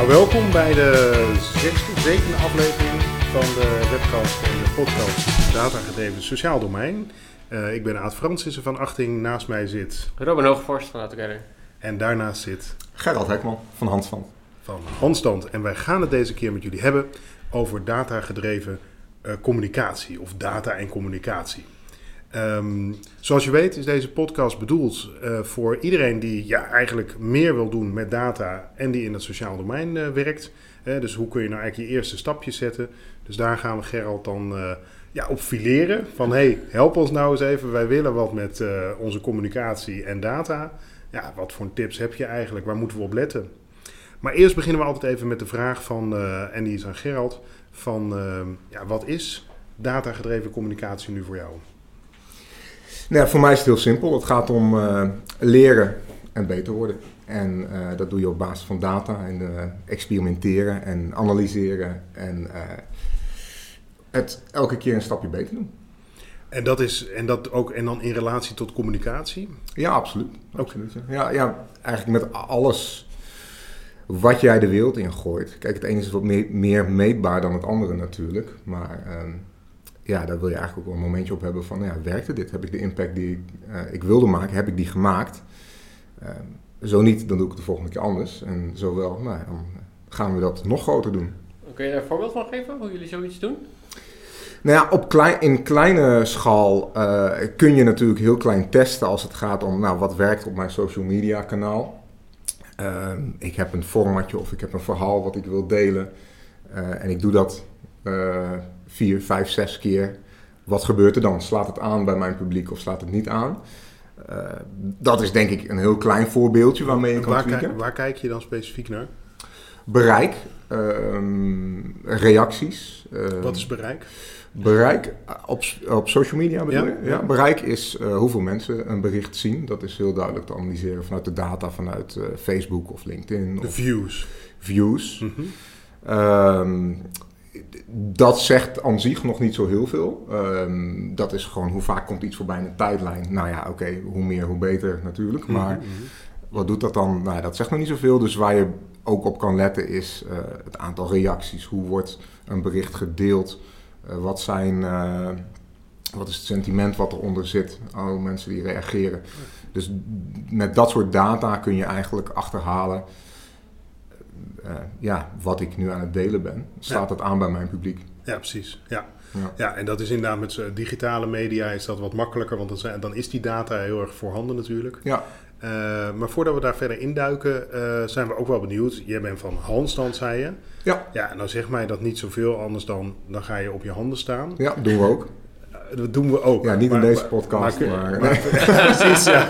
Nou, welkom bij de zesde, zevende aflevering van de webcast en de podcast Datagedreven Sociaal Domein. Uh, ik ben Aad Fransissen van Achting. Naast mij zit... Robin Hoogvorst van Autogether. En daarnaast zit... Gerald Hekman van Handstand. Van Handstand. En wij gaan het deze keer met jullie hebben over datagedreven uh, communicatie of data en communicatie. Um, zoals je weet is deze podcast bedoeld uh, voor iedereen die ja, eigenlijk meer wil doen met data en die in het sociaal domein uh, werkt. Uh, dus hoe kun je nou eigenlijk je eerste stapjes zetten? Dus daar gaan we Gerald dan ja, op fileren. Van hey, help ons nou eens even. Wij willen wat met onze communicatie en data. Ja, wat voor tips heb je eigenlijk? Waar moeten we op letten? Maar eerst beginnen we altijd even met de vraag van, en die is aan Gerald, van ja, wat is datagedreven communicatie nu voor jou? Nou, voor mij is het heel simpel. Het gaat om uh, leren en beter worden. En uh, dat doe je op basis van data en uh, experimenteren en analyseren en het elke keer een stapje beter doen. En dat is en dat ook en dan in relatie tot communicatie? Ja, absoluut. absoluut ja. Ja, eigenlijk met alles wat jij de wereld in gooit. Kijk, het ene is wat meer, meer meetbaar dan het andere natuurlijk. Maar ehm, ja, daar wil je eigenlijk ook wel een momentje op hebben van, ja, werkte dit? Heb ik de impact die ik, uh, ik wilde maken, heb ik die gemaakt? Uh, zo niet, dan doe ik het de volgende keer anders. En zo wel, nou, dan gaan we dat nog groter doen. Kun je daar een voorbeeld van geven, hoe jullie zoiets doen? Nou ja, op klein, in kleine schaal uh, kun je natuurlijk heel klein testen als het gaat om, nou, wat werkt op mijn social media kanaal. ik heb een formatje of ik heb een verhaal wat ik wil delen. en ik doe dat vier, vijf, zes keer. Wat gebeurt er dan? Slaat het aan bij mijn publiek of slaat het niet aan? Uh, dat is denk ik een heel klein voorbeeldje waarmee je kan waar tweaken. waar kijk je dan specifiek naar? Bereik, uh, reacties. Uh, Wat is bereik? Bereik op, op social media bedoel ja, je? Ja. Bereik is hoeveel mensen een bericht zien. Dat is heel duidelijk te analyseren vanuit de data vanuit Facebook of LinkedIn. De of views. Views. Mm -hmm dat zegt aan zich nog niet zo heel veel. Um, dat is gewoon hoe vaak komt iets voorbij in een tijdlijn. Nou ja, oké, okay, hoe meer, hoe beter natuurlijk. Mhm, maar mm -hmm. wat doet dat dan? Nou, dat zegt nog niet zoveel. Dus waar je ook op kan letten is uh, het aantal reacties. Hoe wordt een bericht gedeeld? Uh, wat, zijn, uh, wat is het sentiment wat eronder zit? Oh, mensen die reageren. Dus met dat soort data kun je eigenlijk achterhalen uh, ja, wat ik nu aan het delen ben, slaat dat aan bij mijn publiek. Ja, precies. Ja. Ja. ja, en dat is inderdaad met digitale media is dat wat makkelijker, want dan, zijn, dan is die data heel erg voorhanden natuurlijk. Ja. Uh, maar voordat we daar verder induiken, uh, zijn we ook wel benieuwd. Jij bent van handstand, zei je. Ja. Ja, nou zeg mij dat niet zoveel anders dan, dan ga je op je handen staan. Ja, doen we ook dat doen we ook. Ja, niet maar, in deze podcast, maar... maar, maar precies, ja.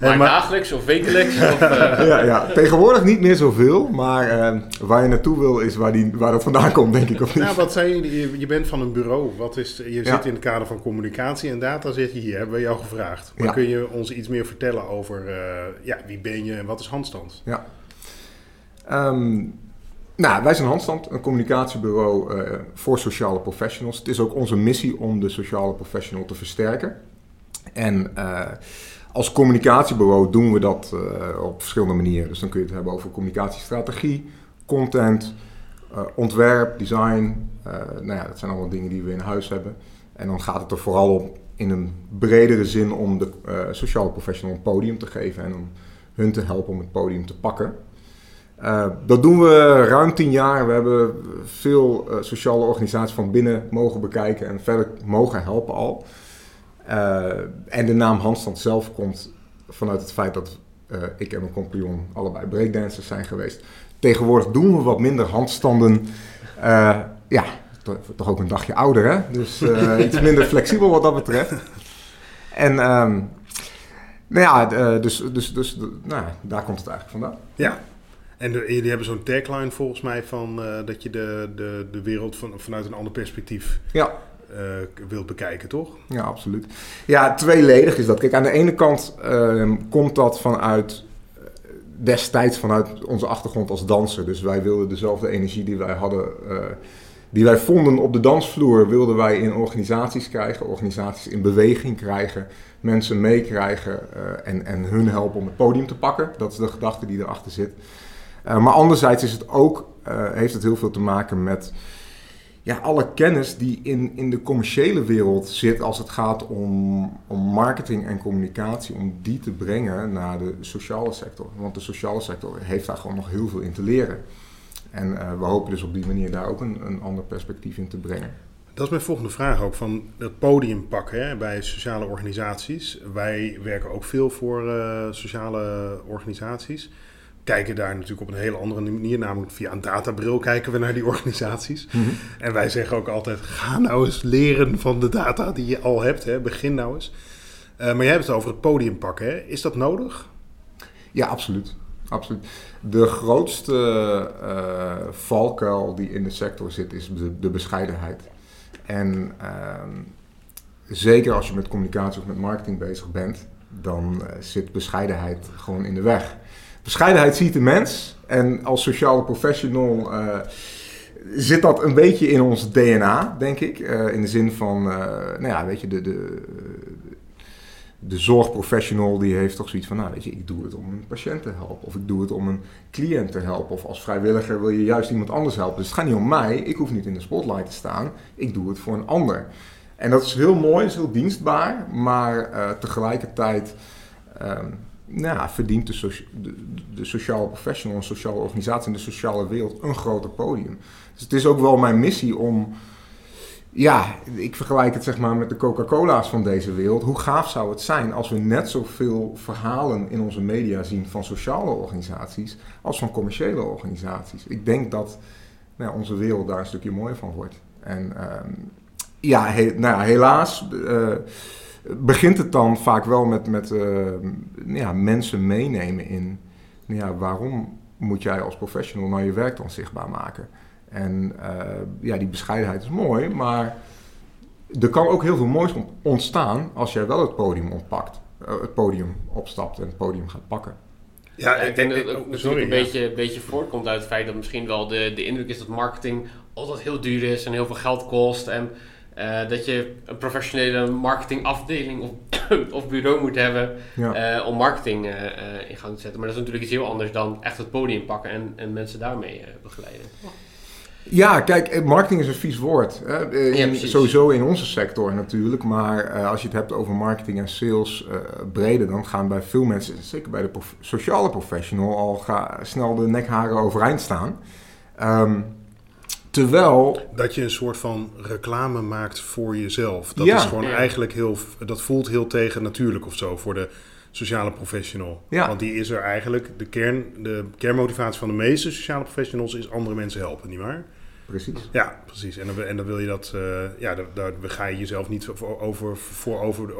maar, dagelijks of wekelijks? Of, uh... ja, ja, tegenwoordig niet meer zoveel, maar uh, waar je naartoe wil is waar, die, waar dat vandaan komt, denk ik. Of niet? Nou, wat zei je, je bent van een bureau. Wat is, je ja. zit in het kader van communicatie en data, zit je hier, hebben we jou gevraagd. Maar ja. kun je ons iets meer vertellen over uh, ja, wie ben je en wat is handstand? Ja. Um, nou, wij zijn Handstand, een communicatiebureau uh, voor sociale professionals. Het is ook onze missie om de sociale professional te versterken. En uh, als communicatiebureau doen we dat uh, op verschillende manieren. Dus dan kun je het hebben over communicatiestrategie, content, ontwerp, design. nou ja, dat zijn allemaal dingen die we in huis hebben. En dan gaat het er vooral om in een bredere zin om de sociale professional een podium te geven en om hun te helpen om het podium te pakken. Uh, dat doen we ruim tien jaar. We hebben veel uh, sociale organisaties van binnen mogen bekijken en verder mogen helpen al. Uh, en de naam handstand zelf komt vanuit het feit dat ik en mijn compagnon allebei breakdancers zijn geweest. Tegenwoordig doen we wat minder handstanden. ja, toch ook een dagje ouder hè. Dus iets minder flexibel wat dat betreft. En um, nou ja, dus, dus, dus nou, daar komt het eigenlijk vandaan. Ja, en de, jullie hebben zo'n tagline volgens mij van uh, dat je de, de, de wereld van, vanuit een ander perspectief ja. uh, wilt bekijken, toch? Ja, absoluut. Ja, tweeledig is dat. Kijk, aan de ene kant uh, komt dat vanuit destijds vanuit onze achtergrond als danser. Dus wij wilden dezelfde energie die wij hadden, die wij vonden op de dansvloer, wilden wij in organisaties krijgen, organisaties in beweging krijgen, mensen meekrijgen en, en hun helpen om het podium te pakken. Dat is de gedachte die erachter zit. Maar anderzijds is het ook, heeft het heel veel te maken met ja, alle kennis die in, in de commerciële wereld zit als het gaat om, om marketing en communicatie, om die te brengen naar de sociale sector. Want de sociale sector heeft daar gewoon nog heel veel in te leren. En uh, we hopen dus op die manier daar ook een, een ander perspectief in te brengen. Dat is mijn volgende vraag ook, van het podium pakken bij sociale organisaties. Wij werken ook veel voor sociale organisaties kijken daar natuurlijk op een hele andere manier. Namelijk via een databril kijken we naar die organisaties. Mhm. En wij zeggen ook altijd: ga nou eens leren van de data die je al hebt. Hè. Begin nou eens. Uh, maar jij hebt het over het podium pakken. Hè. Is dat nodig? Ja, absoluut. absoluut. De grootste uh, valkuil die in de sector zit, is de, de bescheidenheid. En uh, zeker als je met communicatie of met marketing bezig bent, dan uh, zit bescheidenheid gewoon in de weg. Bescheidenheid ziet de mens. En als sociale professional uh, zit dat een beetje in ons DNA, denk ik. Uh, in de zin van, uh, nou ja, weet je, de, de, de zorgprofessional die heeft toch zoiets van, nou weet je, ik doe het om een patiënt te helpen. Of ik doe het om een cliënt te helpen. Of als vrijwilliger wil je juist iemand anders helpen. Dus het gaat niet om mij, ik hoef niet in de spotlight te staan. Ik doe het voor een ander. En dat is heel mooi, is heel dienstbaar, maar tegelijkertijd... Um, nou, verdient de, de, sociale professional, een sociale organisatie in de sociale wereld een groter podium. Dus het is ook wel mijn missie om, ja, ik vergelijk het zeg maar met de Coca-Cola's van deze wereld. Hoe gaaf zou het zijn als we net zoveel verhalen in onze media zien van sociale organisaties als van commerciële organisaties? Ik denk dat nou, onze wereld daar een stukje mooier van wordt. En uh, ja, nou, helaas. Uh, begint het dan vaak wel met, met uh, ja, mensen meenemen in ja, waarom moet jij als professional nou je werk dan zichtbaar maken. En uh, ja, die bescheidenheid is mooi, maar er kan ook heel veel moois ontstaan als jij wel het podium ontpakt, uh, het podium opstapt en het podium gaat pakken. Ja, ik denk dat het ook natuurlijk een beetje, beetje voortkomt uit het feit dat misschien wel de, de indruk is dat marketing altijd heel duur is en heel veel geld kost. En uh, dat je een professionele marketingafdeling of, of bureau moet hebben uh, om marketing uh, in gang te zetten. Maar dat is natuurlijk iets heel anders dan echt het podium pakken en, en mensen daarmee begeleiden. Ja, kijk, marketing is een vies woord. Hè? In, sowieso in onze sector natuurlijk. Maar als je het hebt over marketing en sales breder, dan gaan bij veel mensen, zeker bij de prof sociale professional, al ga, snel de nekharen overeind staan. Um, Terwijl... Dat je een soort van reclame maakt voor jezelf. Dat is gewoon eigenlijk heel... Dat voelt heel tegen natuurlijk of zo voor de sociale professional. Ja. Want die is er eigenlijk... De, kern, de kernmotivatie van de meeste sociale professionals is andere mensen helpen, nietwaar? Precies. Ja, precies. En dan, en dan wil je dat... Uh, ja, daar, daar ga je jezelf niet voor over... Voor over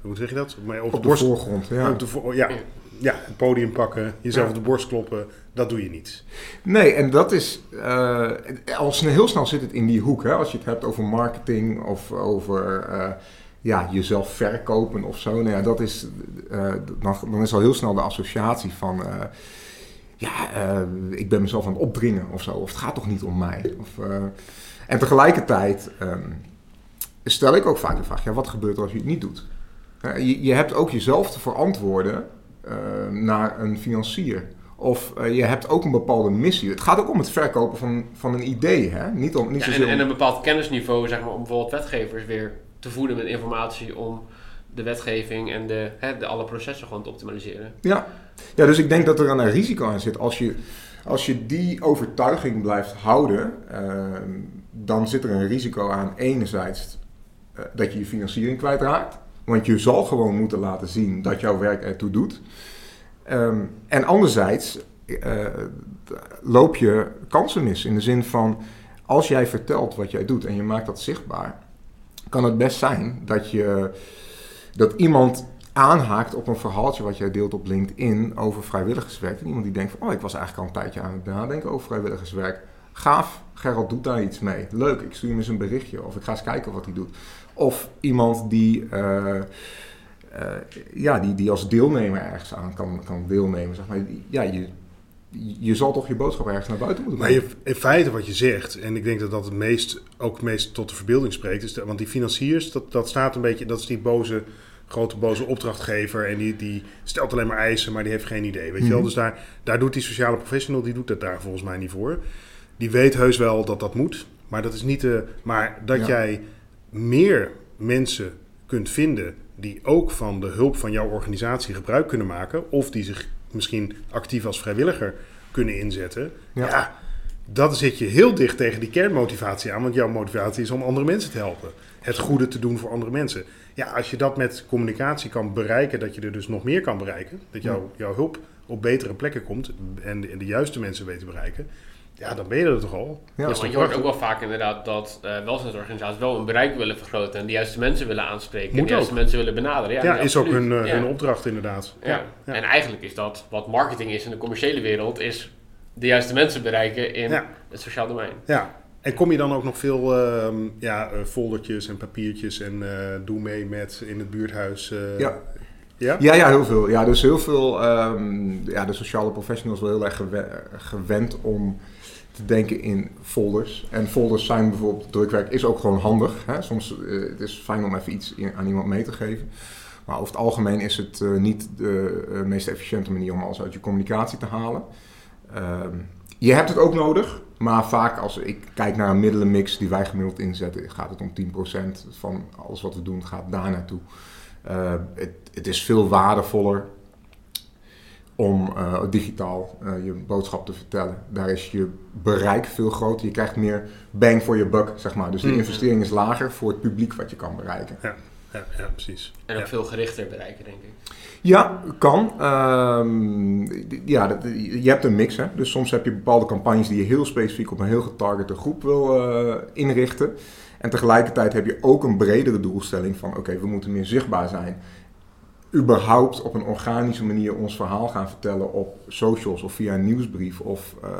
hoe zeg je dat? Maar op, op de, borst, voorgrond, ja. Op de, ja ja, het podium pakken, jezelf op de borst kloppen, dat doe je niet. Nee, en dat is, uh, al heel snel zit het in die hoek. Hè? Als je het hebt over marketing of over uh, ja, jezelf verkopen of zo. Nou ja, dat is, uh, dan, dan, is al heel snel de associatie van, ja, ik ben mezelf aan het opdringen of zo. Of het gaat toch niet om mij. Of, en tegelijkertijd um, stel ik ook vaak de vraag, ja, wat gebeurt er als je het niet doet? Je, je hebt ook jezelf te verantwoorden naar een financier. Of uh, je hebt ook een bepaalde missie. Het gaat ook om het verkopen van, van een idee. Hè? Niet om, niet ja, en, en, een bepaald kennisniveau, zeg maar, om bijvoorbeeld wetgevers weer te voeden met informatie om de wetgeving en de, hè, de alle processen gewoon te optimaliseren. Ja. ja, dus ik denk dat er een risico aan zit. Als je, als je die overtuiging blijft houden, uh, dan zit er een risico aan enerzijds uh, dat je je financiering kwijtraakt. Want je zal gewoon moeten laten zien dat jouw werk ertoe doet. Um, en anderzijds uh, loop je kansen mis in de zin van als jij vertelt wat jij doet en je maakt dat zichtbaar, kan het best zijn dat, je, dat iemand aanhaakt op een verhaaltje wat jij deelt op LinkedIn over vrijwilligerswerk. En iemand die denkt van, oh, ik was eigenlijk al een tijdje aan het nadenken over vrijwilligerswerk. Gaaf, Gerald doet daar iets mee. Leuk, ik stuur hem eens een berichtje of ik ga eens kijken wat hij doet. Of iemand die, uh, uh, ja, die, die als deelnemer ergens aan kan, kan deelnemen. Zeg maar. Ja, je, je zal toch je boodschap ergens naar buiten moeten brengen. Maar in feite wat je zegt, en ik denk dat dat het meest, ook het meest tot de verbeelding spreekt, is want die financiers, dat, dat staat een beetje, dat is die boze grote boze opdrachtgever en die, die stelt alleen maar eisen, maar die heeft geen idee. Weet je wel? Mhm. Dus daar, daar doet die sociale professional, die doet het daar volgens mij niet voor. Die weet heus wel dat dat moet, maar dat is niet de. Maar dat jij meer mensen kunt vinden die ook van de hulp van jouw organisatie gebruik kunnen maken, of die zich misschien actief als vrijwilliger kunnen inzetten. ja dat zit je heel dicht tegen die kernmotivatie aan. Want jouw motivatie is om andere mensen te helpen. Het goede te doen voor andere mensen. Ja, als je dat met communicatie kan bereiken, dat je er dus nog meer kan bereiken. Dat jouw, jouw hulp op betere plekken komt en de, de juiste mensen weet te bereiken. Ja, dan ben je er toch al. Ja, want je hoort ook wel vaak inderdaad dat uh, welzijnsorganisaties wel hun bereik willen vergroten en de juiste mensen willen aanspreken en de juiste mensen willen benaderen. Ja, ja is ook hun, uh, hun opdracht inderdaad. Ja. En eigenlijk is dat wat marketing is in de commerciële wereld, is de juiste mensen bereiken in het sociaal domein. Ja, en kom je dan ook nog veel uh, ja, uh, foldertjes en papiertjes en uh, doe mee met in het buurthuis? Uh, ja. Ja? ja? Ja, heel veel. Ja, dus heel veel. Um, ja, de sociale professionals wel heel erg gewend om te denken in folders. En folders zijn bijvoorbeeld, drukwerk is ook gewoon handig. Hè? Soms uh, het is fijn om even iets aan iemand mee te geven. Maar over het algemeen is het uh, niet de uh, meest efficiënte manier om alles uit je communicatie te halen. Ehm, je hebt het ook nodig, maar vaak als ik kijk naar een middelenmix die wij gemiddeld inzetten, gaat het om 10% van alles wat we doen gaat daar naartoe. Uh, het, het, is veel waardevoller om uh, digitaal uh, je boodschap te vertellen. Daar is je bereik veel groter. Je krijgt meer bang voor je buck, zeg maar. Dus de mm. investering is lager voor het publiek wat je kan bereiken. Ja, ja, ja precies. En ook veel gerichter bereiken, denk ik. Ja, kan. Um, ja, dat, je hebt een mix. Hè? Dus soms heb je bepaalde campagnes die je heel specifiek op een heel getargete groep wil uh, inrichten. En tegelijkertijd heb je ook een bredere doelstelling van oké, we moeten meer zichtbaar zijn. Überhaupt op een organische manier ons verhaal gaan vertellen op socials of via een nieuwsbrief of uh,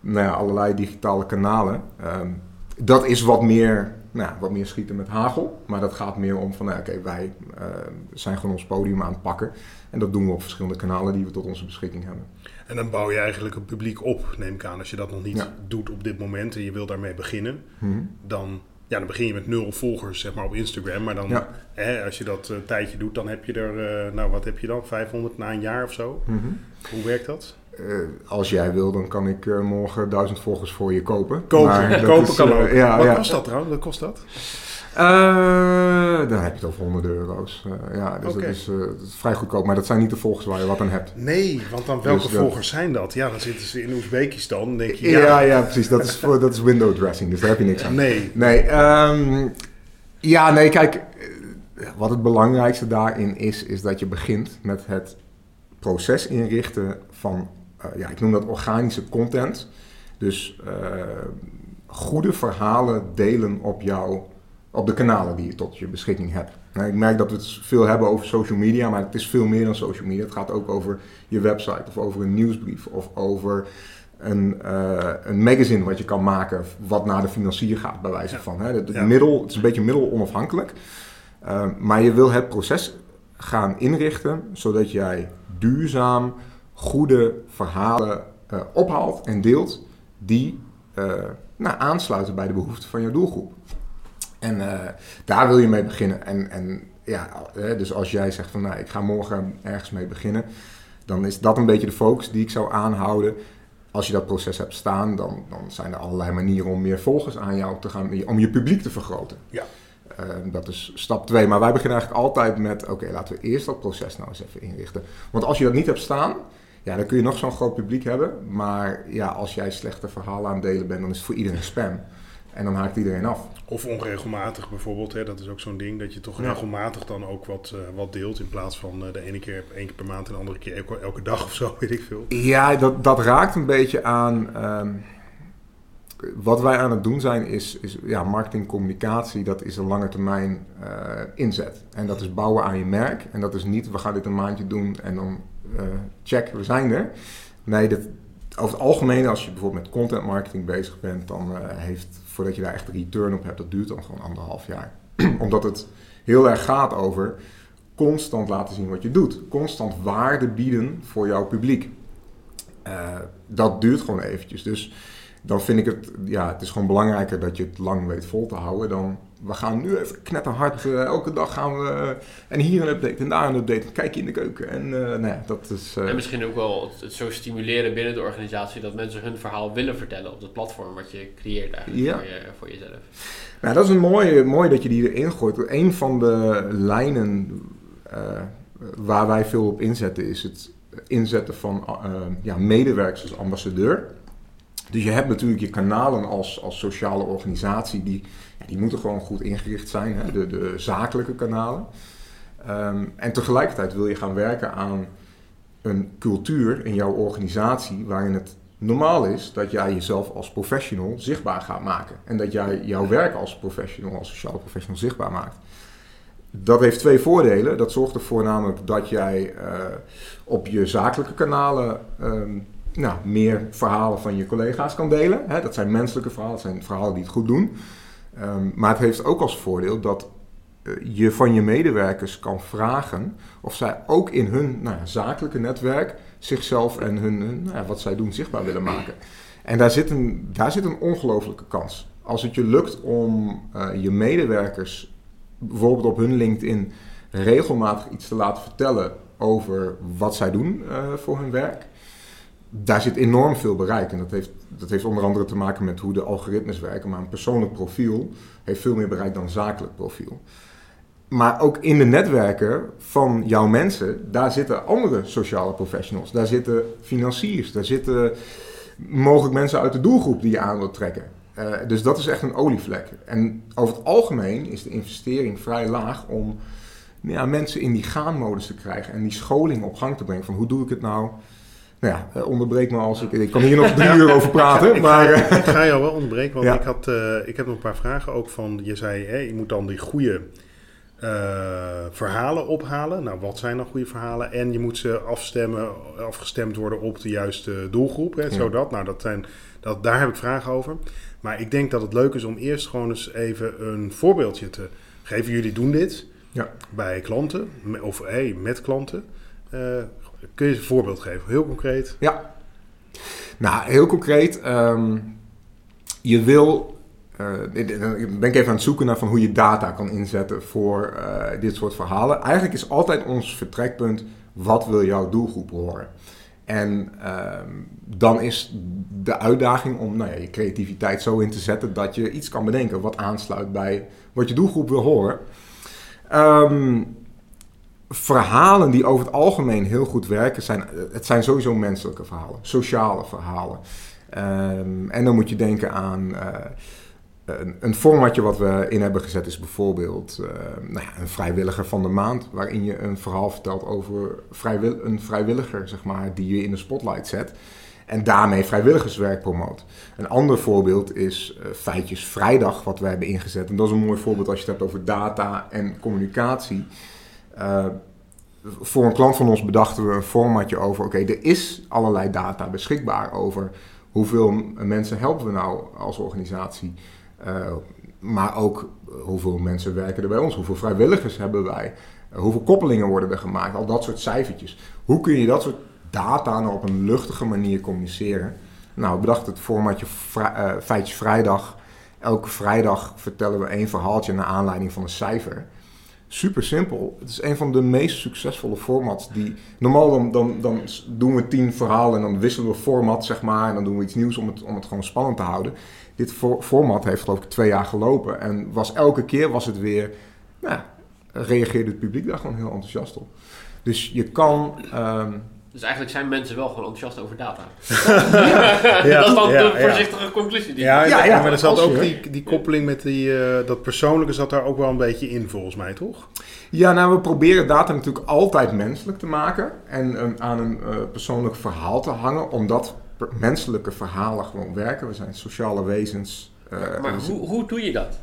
nou ja, allerlei digitale kanalen. Um, dat is wat meer nou, wat meer schieten met hagel. Maar dat gaat meer om van, nou, oké, wij uh, zijn gewoon ons podium aan het pakken. En dat doen we op verschillende kanalen die we tot onze beschikking hebben. En dan bouw je eigenlijk een publiek op, neem ik aan. Als je dat nog niet doet op dit moment en je wil daarmee beginnen, mhm. dan, ja, dan begin je met nul volgers zeg maar, op Instagram. Maar dan, hè, als je dat een tijdje doet, dan heb je er, uh, nou wat heb je dan, 500 na een jaar of zo. Mhm. Hoe werkt dat? Uh, als jij wil, dan kan ik uh, morgen duizend volgers voor je kopen. Kopen, kopen is, kan ook. Ja, Wat ja. kost dat trouwens? Wat kost dat? Dan heb je het over honderden euro's. ja, dus okay. dat, is, dat, is, vrij goedkoop. Maar dat zijn niet de volgers waar je wat aan hebt. Nee, want dan welke dus volgers zijn dat? Ja, dan zitten ze in Oezbekistan. denk je, ja, ja, ja precies. Dat is, voor, dat is window dressing. Dus daar heb je niks aan. Nee. Nee, um, ja, nee, kijk. Wat het belangrijkste daarin is, is dat je begint met het proces inrichten van ja, ik noem dat organische content. Dus goede verhalen delen op, jou, op de kanalen die je tot je beschikking hebt. Nou, ik merk dat we het veel hebben over social media, maar het is veel meer dan social media. Het gaat ook over je website of over een nieuwsbrief of over een, uh, een magazine wat je kan maken wat naar de financier gaat, bij wijze van. Hè. Het, ja. middel, het is een beetje middel onafhankelijk. Uh, maar je wil het proces gaan inrichten zodat jij duurzaam goede verhalen uh, ophaalt en deelt die nou, aansluiten bij de behoeften van je doelgroep. En uh, daar wil je mee beginnen. En, en ja, dus als jij zegt van nou, ik ga morgen ergens mee beginnen, dan is dat een beetje de focus die ik zou aanhouden. Als je dat proces hebt staan, dan, dan zijn er allerlei manieren om meer volgers aan jou te gaan, om je publiek te vergroten. Ja. Uh, dat is stap 2. Maar wij beginnen eigenlijk altijd met: oké, okay, laten we eerst dat proces nou eens even inrichten. Want als je dat niet hebt staan, ja, dan kun je nog zo'n groot publiek hebben. Maar ja, als jij slechte verhalen aan het delen bent, dan is het voor iedereen spam. En dan haakt iedereen af. Of onregelmatig bijvoorbeeld. Hè? Dat is ook zo'n ding. Dat je toch regelmatig dan ook wat, uh, wat deelt. In plaats van uh, de ene keer één keer per maand en de andere keer elke, elke, dag of zo, weet ik veel. Ja, dat, dat raakt een beetje aan... Um, wat wij aan het doen zijn is, is ja, marketing, communicatie, dat is een lange termijn uh, inzet. En dat is bouwen aan je merk. En dat is niet, we gaan dit een maandje doen en dan check, we zijn er. Nee, dat, over het algemeen, als je bijvoorbeeld met content marketing bezig bent, dan heeft, voordat je daar echt return op hebt, dat duurt dan gewoon anderhalf jaar. Omdat het heel erg gaat over constant laten zien wat je doet. Constant waarde bieden voor jouw publiek. Uh, dat duurt gewoon eventjes. Dus dan vind ik het, ja, het is gewoon belangrijker dat je het lang weet vol te houden dan we gaan nu even knetterhard, uh, elke dag gaan we, en hier een update en daar een update, kijk je in de keuken. En, nou ja, dat is, en misschien ook wel het, zo stimuleren binnen de organisatie dat mensen hun verhaal willen vertellen op het platform wat je creëert eigenlijk voor, je, voor jezelf. Nou, dat is een mooi, mooi dat je die erin gooit. Een van de lijnen waar wij veel op inzetten is het inzetten van ja, medewerkers als ambassadeur. Dus je hebt natuurlijk je kanalen als, als sociale organisatie, die, die moeten gewoon goed ingericht zijn, hè? De, de zakelijke kanalen. Ehm, en tegelijkertijd wil je gaan werken aan een cultuur in jouw organisatie waarin het normaal is dat jij jezelf als professional zichtbaar gaat maken. En dat jij jouw werk als professional, als sociale professional zichtbaar maakt. Dat heeft twee voordelen. Dat zorgt ervoor namelijk dat jij uh, op je zakelijke kanalen um, nou, meer verhalen van je collega's kan delen. Dat zijn menselijke verhalen, dat zijn verhalen die het goed doen. Um, maar het heeft ook als voordeel dat uh, je van je medewerkers kan vragen of zij ook in hun nou, zakelijke netwerk zichzelf en hun, nou, wat zij doen zichtbaar willen maken. En daar zit een, daar zit een ongelofelijke kans. Als het je lukt om uh, je medewerkers bijvoorbeeld op hun LinkedIn regelmatig iets te laten vertellen over wat zij doen uh, voor hun werk daar zit enorm veel bereik. En dat heeft, dat heeft onder andere te maken met hoe de algoritmes werken. Maar een persoonlijk profiel heeft veel meer bereik dan een zakelijk profiel. Maar ook in de netwerken van jouw mensen, daar zitten andere sociale professionals. Daar zitten financiers, daar zitten mogelijk mensen uit de doelgroep die je aan wilt trekken. Uh, dus dat is echt een olievlek. En over het algemeen is de investering vrij laag om ja, mensen in die gaanmodus te krijgen en die scholing op gang te brengen. Van hoe doe ik het nou? Nou ja, eh, onderbreek me als ik... Ik kan hier nog drie uur over praten, ik, maar... Ga, ik ga jou wel onderbreken, want ik, had, uh, ik heb nog een paar vragen ook van... Je zei, hey, je moet dan die goede uh, verhalen ophalen. Nou, wat zijn dan goede verhalen? En je moet ze afstemmen, afgestemd worden op de juiste doelgroep, hè, ja. zodat... Nou, dat zijn, dat, daar heb ik vragen over. Maar ik denk dat het leuk is om eerst gewoon eens even een voorbeeldje te geven. Jullie doen dit ja. bij klanten, of hey, met klanten. Uh, Kun je een voorbeeld geven? Heel concreet. Ja. Nou, heel concreet. Um, je wil... Uh, ben ik even aan het zoeken naar van hoe je data kan inzetten voor uh, dit soort verhalen. Eigenlijk is altijd ons vertrekpunt... wat wil jouw doelgroep horen? En uh, dan is de uitdaging om nou ja, je creativiteit zo in te zetten... dat je iets kan bedenken wat aansluit bij wat je doelgroep wil horen. Um, verhalen die over het algemeen heel goed werken, zijn, het zijn sowieso menselijke verhalen, sociale verhalen. Um, en dan moet je denken aan uh, een, een, formatje wat we in hebben gezet is bijvoorbeeld uh, nou ja, een vrijwilliger van de maand, waarin je een verhaal vertelt over vrijwil een vrijwilliger, zeg maar, die je in de spotlight zet. En daarmee vrijwilligerswerk promoot. Een ander voorbeeld is Feitjes Vrijdag, wat we hebben ingezet. En dat is een mooi voorbeeld als je het hebt over data en communicatie. Uh, voor een klant van ons bedachten we een formatje over: oké, er is allerlei data beschikbaar over hoeveel mensen helpen we nou als organisatie. Uh, maar ook hoeveel mensen werken er bij ons, hoeveel vrijwilligers hebben wij, hoeveel koppelingen worden er gemaakt, al dat soort cijfertjes. Hoe kun je dat soort data nou op een luchtige manier communiceren? Nou, we bedachten het formatje Feitjes Vrijdag. Elke vrijdag vertellen we één verhaaltje naar aanleiding van een cijfer super simpel. Het is een van de meest succesvolle formats die... Normaal dan, dan, dan doen we tien verhalen en dan wisselen we format, zeg maar. En dan doen we iets nieuws om het, om het gewoon spannend te houden. Dit for, format heeft geloof ik twee jaar gelopen. En was elke keer was het weer... Nou, reageerde het publiek daar gewoon heel enthousiast op. Dus je kan... Um, dus eigenlijk zijn mensen wel gewoon enthousiast over data. ja. dat is dan ja, de voorzichtige conclusie. Die ja, ja, maar er zat ook die, die koppeling met die, uh, dat persoonlijke zat daar ook wel een beetje in volgens mij, toch? Ja, nou we proberen data natuurlijk altijd menselijk te maken. En um, aan een uh, persoonlijk verhaal te hangen. Omdat menselijke verhalen gewoon werken. We zijn sociale wezens. Uh, maar hoe, hoe doe je dat?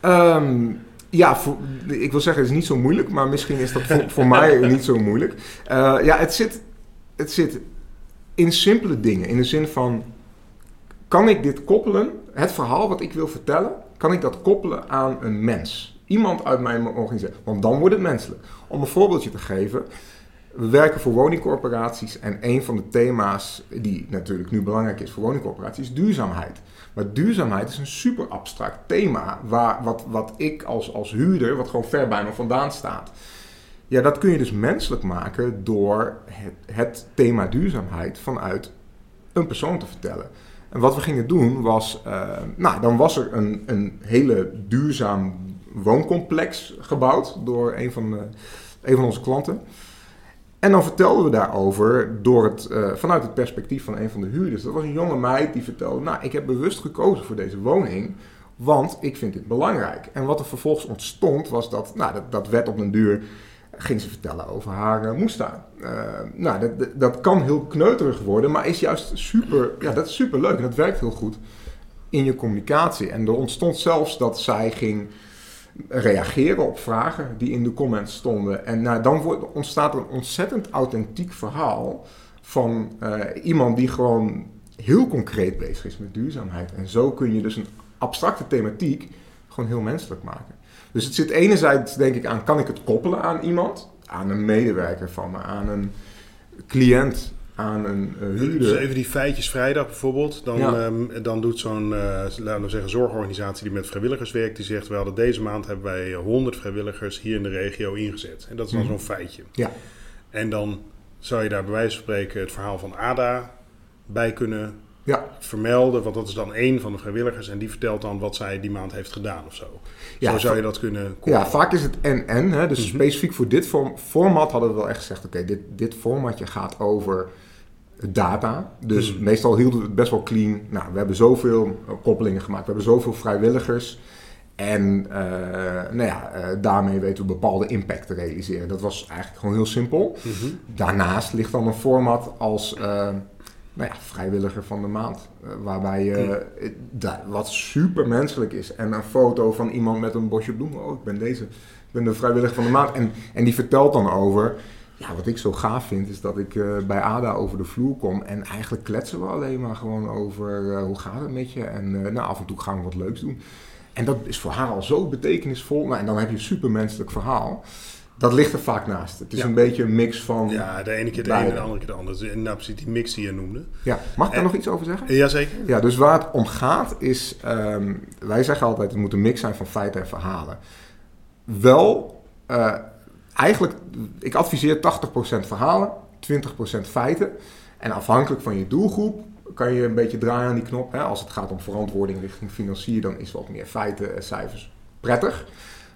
Um, ja, voor, ik wil zeggen, het is niet zo moeilijk, maar misschien is dat voor, voor mij niet zo moeilijk. Uh, ja, het zit, het zit in simpele dingen. In de zin van, kan ik dit koppelen, het verhaal wat ik wil vertellen, kan ik dat koppelen aan een mens? Iemand uit mijn organisatie. Want dan wordt het menselijk. Om een voorbeeldje te geven. We werken voor woningcorporaties en een van de thema's die natuurlijk nu belangrijk is voor woningcorporaties is duurzaamheid. Maar duurzaamheid is een super abstract thema, waar, wat, wat ik als, als huurder, wat gewoon ver bij me vandaan staat. Ja, dat kun je dus menselijk maken door het, thema duurzaamheid vanuit een persoon te vertellen. En wat we gingen doen was, uh, nou, dan was er een, een hele duurzaam wooncomplex gebouwd door een van, de, een van onze klanten. En dan vertelden we daarover door het, uh, vanuit het perspectief van een van de huurders. Dat was een jonge meid die vertelde, nou, ik heb bewust gekozen voor deze woning, want ik vind dit belangrijk. En wat er vervolgens ontstond was dat, nou, dat, dat werd op een duur ging ze vertellen over haar. Uh, nou, dat, dat kan heel kneuterig worden, maar is juist super, ja, dat is super leuk en dat werkt heel goed in je communicatie. En er ontstond zelfs dat zij ging reageren op vragen die in de comments stonden. En nou, dan wordt, ontstaat een ontzettend authentiek verhaal van uh, iemand die gewoon heel concreet bezig is met duurzaamheid. En zo kun je dus een abstracte thematiek gewoon heel menselijk maken. Dus het zit enerzijds denk ik aan, kan ik het koppelen aan iemand? Aan een medewerker van me, aan een cliënt, aan een uh, huurder. Dus even die feitjes vrijdag bijvoorbeeld. Dan, ja. um, dan doet zo'n, uh, laten we zeggen, zorgorganisatie die met vrijwilligers werkt. Die zegt, we hadden deze maand hebben wij 100 vrijwilligers hier in de regio ingezet. En dat is dan mm. zo'n feitje. Ja. En dan zou je daar bij wijze van spreken het verhaal van Ada bij kunnen ja. vermelden. Want dat is dan één van de vrijwilligers. En die vertelt dan wat zij die maand heeft gedaan of zo. Ja, zo zou je dat kunnen Ja, vaak is het en-en. Dus mm -hmm. specifiek voor dit form format hadden we wel echt gezegd... oké, dit, dit formatje gaat over data. Dus mm. meestal hielden we het best wel clean. Nou, we hebben zoveel koppelingen gemaakt. We hebben zoveel vrijwilligers. En uh, nou ja, uh, daarmee weten we bepaalde impact te realiseren. Dat was eigenlijk gewoon heel simpel. Mm -hmm. Daarnaast ligt dan een format als... Uh, nou ja, vrijwilliger van de maand. Waarbij je, wat super menselijk is. En een foto van iemand met een bosje bloemen. Oh, ik ben deze. Ik ben de vrijwilliger van de maand. En, en die vertelt dan over. Ja, wat ik zo gaaf vind is dat ik uh, bij Ada over de vloer kom. En eigenlijk kletsen we alleen maar gewoon over hoe gaat het met je. En nou, af en toe gaan we wat leuks doen. En dat is voor haar al zo betekenisvol. Nou, en dan heb je een supermenselijk verhaal. Dat ligt er vaak naast. Het is Ja. een beetje een mix van. Ja, de ene keer de ene, de andere keer de andere. En nou, precies die mix die je noemde. Ja. Mag ik daar En- nog iets over zeggen? Eh, Jazeker. Ja, dus waar het om gaat is, ehm, wij zeggen altijd het moet een mix zijn van feiten en verhalen. Wel, eh, eigenlijk, ik adviseer 80% verhalen, 20% feiten. En afhankelijk van je doelgroep kan je een beetje draaien aan die knop. Hè. Als het gaat om verantwoording richting financiën, dan is wat meer feiten en cijfers prettig.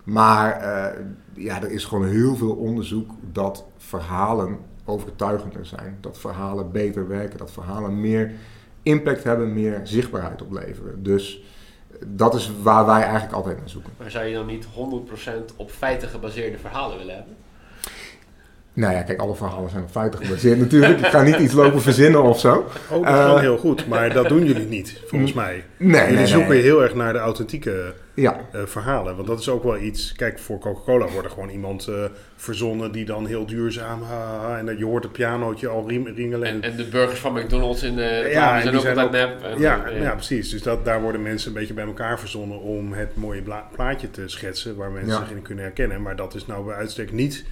Maar eh, ja, er is gewoon heel veel onderzoek dat verhalen overtuigender zijn. Dat verhalen beter werken, dat verhalen meer impact hebben, meer zichtbaarheid opleveren. Dus dat is waar wij eigenlijk altijd naar zoeken. Maar zou je dan niet 100% op feiten gebaseerde verhalen willen hebben? Nou ja, kijk, alle verhalen zijn op feiten gebaseerd natuurlijk. Ik ga niet iets lopen verzinnen of zo. Oh, dat Eh, heel goed. Maar dat doen jullie niet, volgens mij. Nee, jullie nee, zoeken nee. heel erg naar de authentieke Ja, eh, verhalen. Want dat is ook wel iets... Kijk, voor Coca-Cola wordt er gewoon iemand eh, verzonnen... die dan heel duurzaam... ha, en dat je hoort het pianootje al riem- ringelen. En, En, de burgers van McDonald's in de Ja, zijn die ook zijn ook- nep. En, ja, ja, precies. Dus dat, daar worden mensen een beetje bij elkaar verzonnen... om het mooie plaatje te schetsen... waar mensen Ja. zich in kunnen herkennen. Maar dat is nou bij uitstek niet...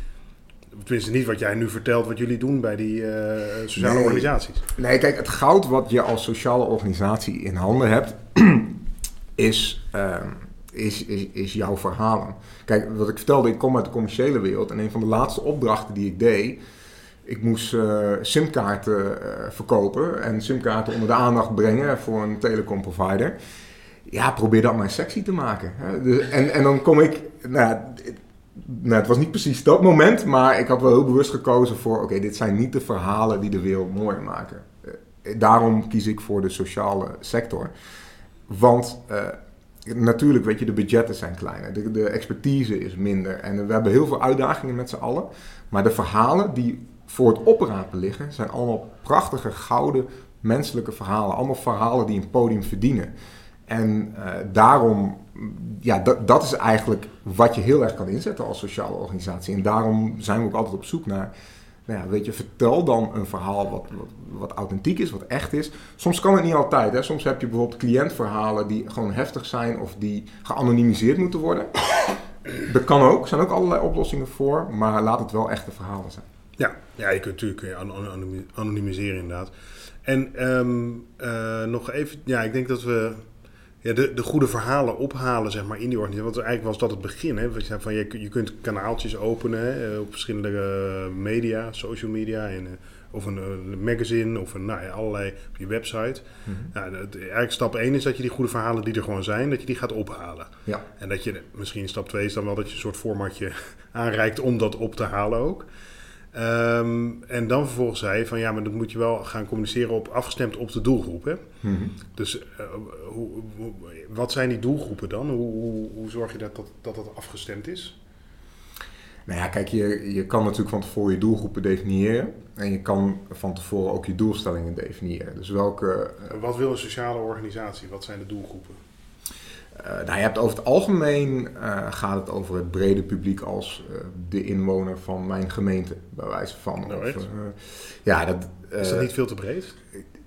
Tenminste, niet wat jij nu vertelt... wat jullie doen bij die eh, sociale Nee. organisaties. Nee, kijk, het goud wat je als sociale organisatie in handen hebt, is, ehm, is, is, is jouw verhalen. Kijk, wat ik vertelde, ik kom uit de commerciële wereld en een van de laatste opdrachten die ik deed, ik moest eh, simkaarten eh, verkopen en simkaarten onder de aandacht brengen voor een telecomprovider. Ja, probeer dat maar sexy te maken. Hè. En, en dan kom ik, nou, nou, het was niet precies dat moment, maar ik had wel heel bewust gekozen voor, oké, dit zijn niet de verhalen die de wereld mooier maken. Eh, daarom kies ik voor de sociale sector. Want eh, natuurlijk, weet je, de budgetten zijn kleiner, de, de expertise is minder en we hebben heel veel uitdagingen met z'n allen. Maar de verhalen die voor het oprapen liggen, zijn allemaal prachtige, gouden, menselijke verhalen. Allemaal verhalen die een podium verdienen. En eh, daarom, ja, dat, is eigenlijk wat je heel erg kan inzetten als sociale organisatie. En daarom zijn we ook altijd op zoek naar, nou ja, weet je, vertel dan een verhaal wat, wat, authentiek is, wat echt is. Soms kan het niet altijd. Hè. Soms heb je bijvoorbeeld cliëntverhalen die gewoon heftig zijn of die geanonimiseerd moeten worden. Dat kan ook, er zijn ook allerlei oplossingen voor, maar laat het wel echte verhalen zijn. Ja, ja je kunt natuurlijk eh, an- anonimiseren inderdaad. En ehm, eh, nog even, ja, ik denk dat we ja, de, de goede verhalen ophalen zeg maar, in die organisatie. Want eigenlijk was dat het begin. Hè? Want je, van, je, je kunt kanaaltjes openen hè, op verschillende uh, media, social media. En, uh, of een, een, magazine of een, nou, ja, allerlei op je website. Mm -hmm. nou, eigenlijk stap 1 is dat je die goede verhalen die er gewoon zijn, dat je die gaat ophalen. Ja. En dat je, misschien stap 2 is dan wel dat je een soort formatje aanreikt om dat op te halen ook. Um, en dan vervolgens zei je van ja, maar dat moet je wel gaan communiceren op afgestemd op de doelgroep. Hè? Mm -hmm. Dus uh, hoe, hoe, wat zijn die doelgroepen dan? Hoe, hoe, zorg je dat dat, dat dat afgestemd is? Nou ja, kijk, je, je kan natuurlijk van tevoren je doelgroepen definiëren. En je kan van tevoren ook je doelstellingen definiëren. Dus welke... Uh, wat wil een sociale organisatie? Wat zijn de doelgroepen? Uh, nou, je hebt over het algemeen uh, gaat het over het brede publiek als uh, de inwoner van mijn gemeente, bij wijze van. Nou, of, ja, dat, is dat niet veel te breed?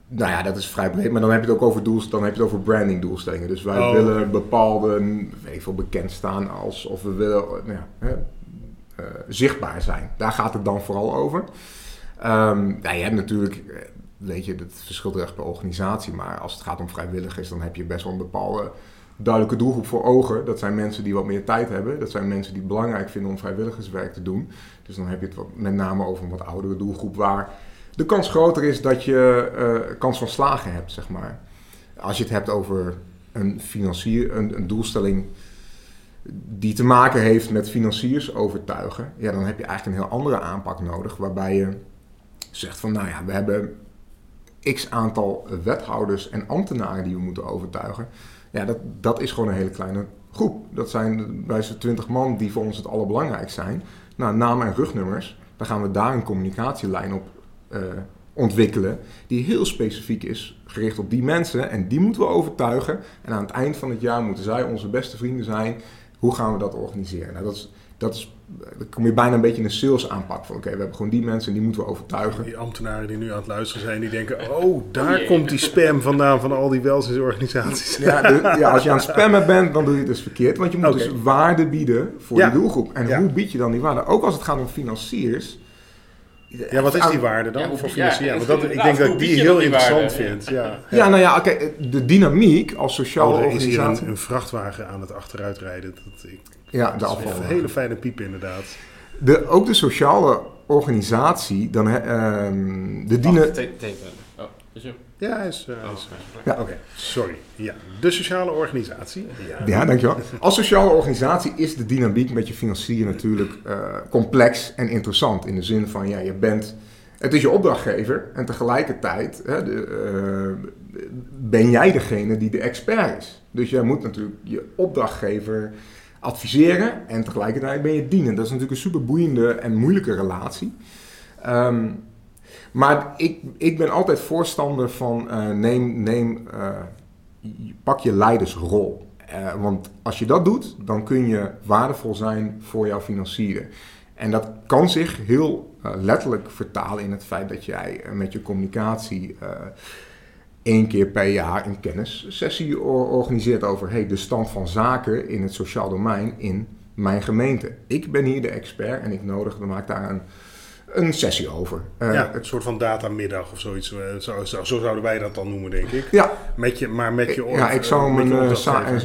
Nou ja, dat is vrij breed, maar dan heb je het ook over, doels, dan heb je het over branding doelstellingen. Dus wij oh, willen bepaalde, weet ik veel, bekend staan als, of we willen nou, zichtbaar zijn. Daar gaat het dan vooral over. Um, ja, je hebt natuurlijk, weet je, het verschilt echt per organisatie, maar als het gaat om vrijwilligers, dan heb je best wel een bepaalde duidelijke doelgroep voor ogen. Dat zijn mensen die wat meer tijd hebben. Dat zijn mensen die het belangrijk vinden om vrijwilligerswerk te doen. Dus dan heb je het met name over een wat oudere doelgroep waar de kans groter is dat je uh, kans van slagen hebt, zeg maar. Als je het hebt over een financier, een, een doelstelling die te maken heeft met financiers overtuigen, ja, dan heb je eigenlijk een heel andere aanpak nodig, waarbij je zegt van, nou ja, we hebben x aantal wethouders en ambtenaren die we moeten overtuigen. Ja, dat, dat is gewoon een hele kleine groep. Dat zijn bij zo'n 20 man die voor ons het allerbelangrijkst zijn. Nou, namen en rugnummers, dan gaan we daar een communicatielijn op uh, ontwikkelen. Die heel specifiek is, gericht op die mensen. En die moeten we overtuigen. En aan het eind van het jaar moeten zij onze beste vrienden zijn. Hoe gaan we dat organiseren? Nou, dat is, dat is dan kom je bijna een beetje in een sales aanpak van oké, okay, we hebben gewoon die mensen en die moeten we overtuigen. Die ambtenaren die nu aan het luisteren zijn, die denken, oh, daar oh, komt die spam vandaan van al die welzijnsorganisaties. Ja, de, ja, als je aan het spammen bent, dan doe je het dus verkeerd, want je moet okay. dus waarde bieden voor ja. je doelgroep. En ja. hoe bied je dan die waarde? Ook als het gaat om financiers. Ja, wat is die waarde dan ja, voor financiën? want dat, ik denk dat ik die heel die interessant waarde, vind. Ja. Ja. nou ja, oké, de dynamiek als sociale oh, organisatie... is hier een, een, vrachtwagen aan het achteruitrijden. Dat, ik, ja, de afval. Een hele fijne piep inderdaad. De, ook de sociale organisatie, dan, uh, de dienen... Oh, is hem? Ja, hij is... Uh, oh, is ja. Oké, okay. sorry. Ja, de sociale organisatie. Ja. ja, dankjewel. Als sociale organisatie is de dynamiek met je financiën natuurlijk uh, complex en interessant. In de zin van, ja, je bent... Het is je opdrachtgever en tegelijkertijd hè, de, uh, ben jij degene die de expert is. Dus jij moet natuurlijk je opdrachtgever adviseren en tegelijkertijd ben je dienend. Dat is natuurlijk een super boeiende en moeilijke relatie. Um, maar ik, ik ben altijd voorstander van uh, neem, neem, uh, pak je leidersrol. Uh, want als je dat doet, dan kun je waardevol zijn voor jouw financieren. En dat kan zich heel letterlijk vertalen in het feit dat jij met je communicatie één keer per jaar een kennissessie organiseert over hey, de stand van zaken in het sociaal domein in mijn gemeente. Ik ben hier de expert en ik nodig, dan maak daar een, een sessie over. Uh, ja, een soort van datamiddag of zoiets. Zo, zo, zo, zouden wij dat dan noemen, denk ik. Ja. Met je, maar met je Ja, ik zou hem een,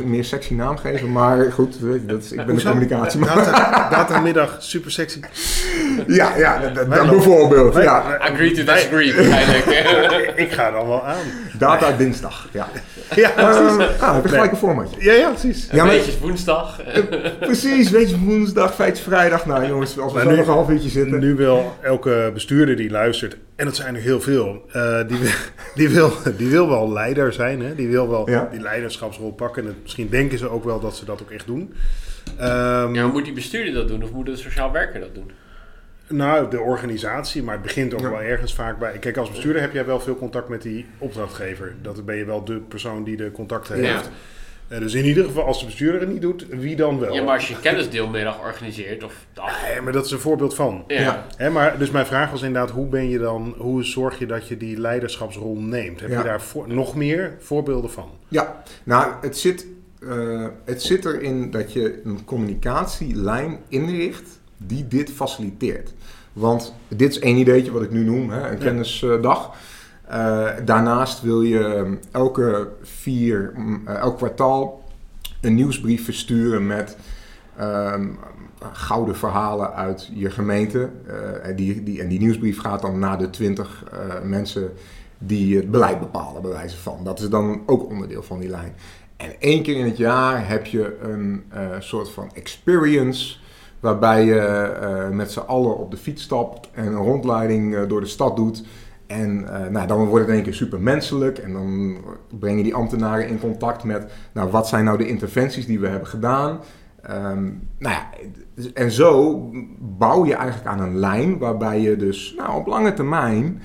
een meer sexy naam geven, maar goed, dat is, ik ben de communicatie. Data, datamiddag, super sexy. ja, ja dat, dat bijvoorbeeld. Wij, ja. Agree to disagree, waarschijnlijk. ik ga dan wel aan. Data dinsdag, ja. Ja, precies. ah, heb je gelijk een formatje. Ja, ja, precies. Ja, weetjes woensdag. precies, weetjes woensdag, feitjes vrijdag. Nou jongens, als we zo nog een half uurtje zitten. Nu wil elke bestuurder die luistert, en dat zijn er heel veel, uh, die, die, wil, die wil wel leider zijn. Hè? Die wil wel ja. die leiderschapsrol pakken. En het, misschien denken ze ook wel dat ze dat ook echt doen. Um, ja, maar moet die bestuurder dat doen of moet de sociaal werker dat doen? Nou, de organisatie, maar het begint ook ja. wel ergens vaak bij. Kijk, als bestuurder heb jij wel veel contact met die opdrachtgever. Dat ben je wel de persoon die de contacten heeft. Uh, dus in ieder geval, als de bestuurder het niet doet, wie dan wel? Ja, maar als je kennisdeelmiddag organiseert of dag. Nee, maar dat is een voorbeeld van. Ja. ja. Hè, maar, dus mijn vraag was inderdaad, hoe ben je dan, hoe zorg je dat je die leiderschapsrol neemt? Heb ja. je daar voor, nog meer voorbeelden van? Ja, nou, het zit, uh, het zit erin dat je een communicatielijn inricht die dit faciliteert. Want dit is één ideetje wat ik nu noem, hè, een kennisdag. Daarnaast wil je elke vier, elk kwartaal een nieuwsbrief versturen met ehm, gouden verhalen uit je gemeente. en, die, die, en die nieuwsbrief gaat dan naar de twintig mensen die het beleid bepalen, bij wijze van. Dat is dan ook onderdeel van die lijn. En één keer in het jaar heb je een soort van experience. Waarbij je met z'n allen op de fiets stapt en een rondleiding door de stad doet. En nou, dan wordt het in één keer super menselijk. En dan breng je die ambtenaren in contact met. Nou, wat zijn nou de interventies die we hebben gedaan? Um, nou ja, en zo bouw je eigenlijk aan een lijn waarbij je dus nou, op lange termijn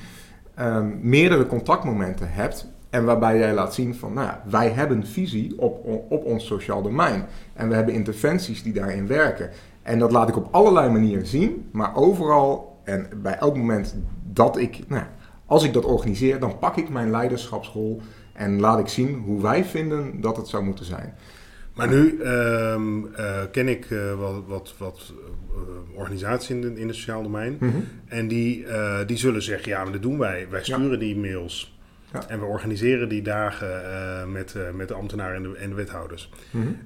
um, meerdere contactmomenten hebt. En waarbij jij laat zien van, nou, wij hebben visie op, op ons sociaal domein. En we hebben interventies die daarin werken. En dat laat ik op allerlei manieren zien, maar overal en bij elk moment dat ik, nou, als ik dat organiseer, dan pak ik mijn leiderschapsrol en laat ik zien hoe wij vinden dat het zou moeten zijn. Maar nu um, uh, ken ik uh, wat, wat, wat uh, organisaties in, in het sociaal domein. Mm -hmm. En die, die zullen zeggen, ja, maar dat doen wij. Wij sturen ja. die mails. Ja. En we organiseren die dagen met, met de ambtenaren en de, en de wethouders. Mm -hmm.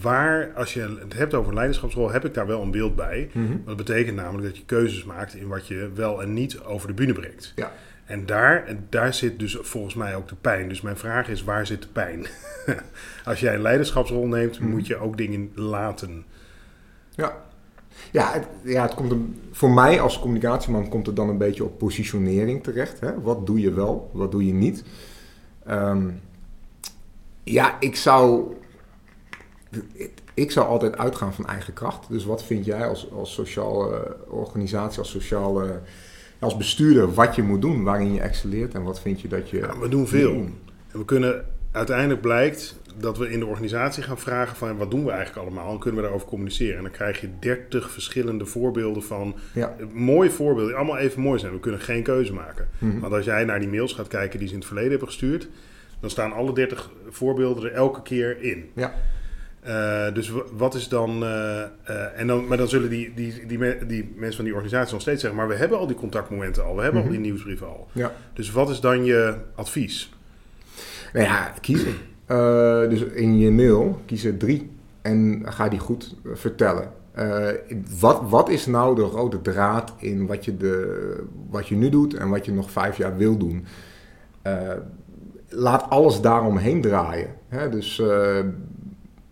Waar, als je het hebt over leiderschapsrol, heb ik daar wel een beeld bij. Mm -hmm. Dat betekent namelijk dat je keuzes maakt in wat je wel en niet over de bühne brengt. Ja. En daar, en daar zit dus volgens mij ook de pijn. Dus mijn vraag is, waar zit de pijn? Als jij een leiderschapsrol neemt, mm. moet je ook dingen laten. Ja, ja, het, ja, het komt een, voor mij als communicatieman komt het dan een beetje op positionering terecht. Hè? Wat doe je wel, wat doe je niet? Um, ja, ik zou, ik zou altijd uitgaan van eigen kracht. Dus wat vind jij als, als sociale organisatie, als sociale als bestuurder wat je moet doen, waarin je excelleert en wat vind je dat je. Ja, we doen veel. En we kunnen uiteindelijk blijkt dat we in de organisatie gaan vragen van wat doen we eigenlijk allemaal en kunnen we daarover communiceren. En dan krijg je 30 verschillende voorbeelden van ja. mooie voorbeelden, die allemaal even mooi zijn. We kunnen geen keuze maken. Mm Want als jij naar die mails gaat kijken die ze in het verleden hebben gestuurd, dan staan alle 30 voorbeelden er elke keer in. Ja. Uh, dus wat is dan. Uh, uh, en dan maar dan zullen die, die, die, die, mensen van die organisatie nog steeds zeggen: Maar we hebben al die contactmomenten al, we hebben mm -hmm. al die nieuwsbrieven al. Ja. Dus wat is dan je advies? Nou ja, kiezen. dus in je mail kies er drie en ga die goed vertellen. wat, wat is nou de rode draad in wat je, de, wat je nu doet en wat je nog vijf jaar wil doen? laat alles daaromheen draaien. Hè? Dus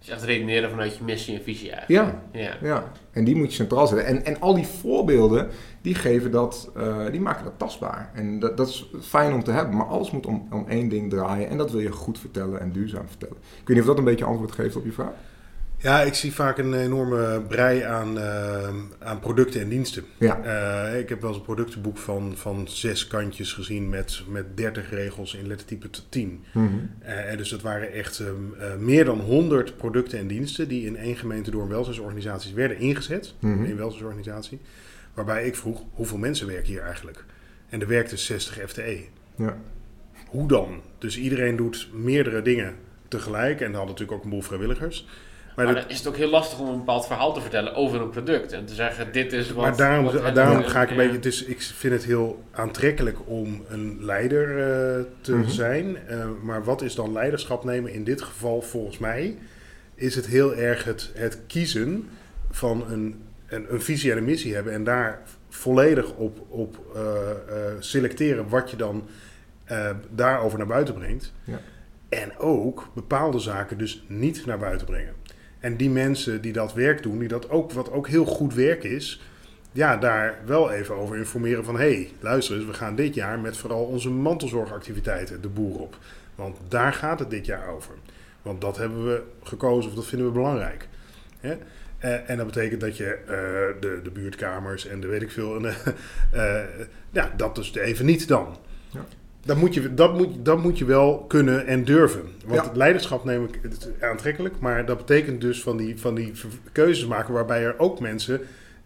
dus echt redeneren vanuit je missie en visie eigenlijk. Ja, ja. ja. en die moet je centraal zetten. En, en al die voorbeelden, die, geven dat, uh, die maken dat tastbaar. En dat, dat is fijn om te hebben, maar alles moet om, om één ding draaien. En dat wil je goed vertellen en duurzaam vertellen. Ik weet niet of dat een beetje antwoord geeft op je vraag. Ja, ik zie vaak een enorme brei aan, uh, aan producten en diensten. Ja. Uh, ik heb wel eens een productenboek van, van zes kantjes gezien met, met 30 regels in lettertype tot 10. Mm -hmm. uh, dus dat waren echt uh, meer dan 100 producten en diensten die in één gemeente door een welzijnsorganisaties werden ingezet. Mm -hmm. In een welzijnsorganisatie. Waarbij ik vroeg, hoeveel mensen werken hier eigenlijk? En er werkte 60 FTE. Ja. Hoe dan? Dus iedereen doet meerdere dingen tegelijk. En dan hadden natuurlijk ook een boel vrijwilligers. Maar, dan is het ook heel lastig om een bepaald verhaal te vertellen over een product. En te zeggen, dit is wat... Maar daarom, daarom ga ik een beetje... Het is, ik vind het heel aantrekkelijk om een leider uh, te mm -hmm. zijn. Uh, maar wat is dan leiderschap nemen? In dit geval, volgens mij, is het heel erg het, het kiezen van een, een, een visie en een missie hebben. En daar volledig op, op uh, selecteren wat je dan daarover naar buiten brengt. Ja. En ook bepaalde zaken dus niet naar buiten brengen. En die mensen die dat werk doen, die dat ook, wat ook heel goed werk is, ja, daar wel even over informeren van... hé, hey, luister eens, we gaan dit jaar met vooral onze mantelzorgactiviteiten de boer op. Want daar gaat het dit jaar over. Want dat hebben we gekozen of dat vinden we belangrijk. Hè? Uh, en dat betekent dat je uh, de, de buurtkamers en de weet ik veel... En, uh, ja, dat dus even niet dan. Ja. Dat moet, je, dat, moet, dat moet je wel kunnen en durven. Want leiderschap neem ik aantrekkelijk. Maar dat betekent dus van die, van die keuzes maken waarbij er ook mensen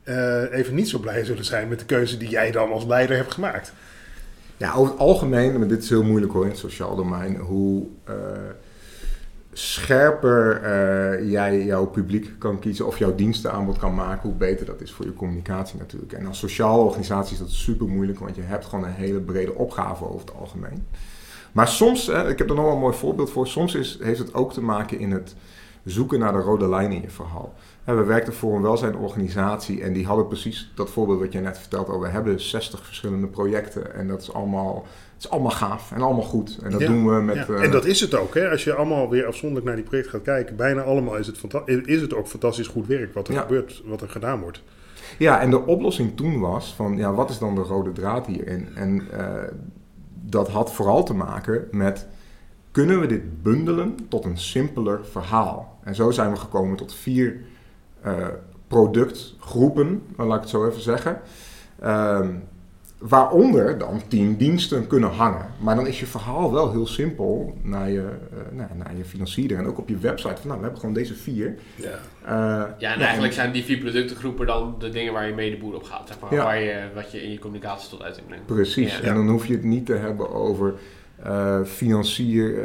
uh, even niet zo blij zullen zijn met de keuze die jij dan als leider hebt gemaakt. Ja, over het algemeen, maar dit is heel moeilijk hoor in het sociaal domein, hoe uh, scherper uh, jij jouw publiek kan kiezen of jouw dienstenaanbod kan maken, hoe beter dat is voor je communicatie natuurlijk. En als sociale organisatie is dat super moeilijk, want je hebt gewoon een hele brede opgave over het algemeen. Maar soms, ik heb er nog wel een mooi voorbeeld voor, soms is, heeft het ook te maken in het zoeken naar de rode lijn in je verhaal. We werkten voor een welzijnorganisatie en die hadden precies dat voorbeeld wat jij net vertelde. We hebben 60 verschillende projecten en dat is allemaal, het is allemaal gaaf en allemaal goed. En dat doen we met... Ja. en dat is het ook. Hè? Als je allemaal weer afzonderlijk naar die project gaat kijken, bijna allemaal is het, is het ook fantastisch goed werk wat er gebeurt, wat er gedaan wordt. Ja, en de oplossing toen was van, ja, wat is dan de rode draad hierin? En uh, dat had vooral te maken met kunnen we dit bundelen tot een simpeler verhaal? En zo zijn we gekomen tot vier uh, productgroepen, laat ik het zo even zeggen. Uh, waaronder dan tien diensten kunnen hangen. Maar dan is je verhaal wel heel simpel naar je, uh, nou, naar je financier en ook op je website. Van, nou, we hebben gewoon deze vier. Ja, uh, ja en eigenlijk zijn die vier productengroepen dan de dingen waar je mee de boer op gaat. Zeg maar, ja. waar je, wat je in je communicatie tot uiting brengt. Precies, en dan hoef je het niet te hebben over uh, financier, uh,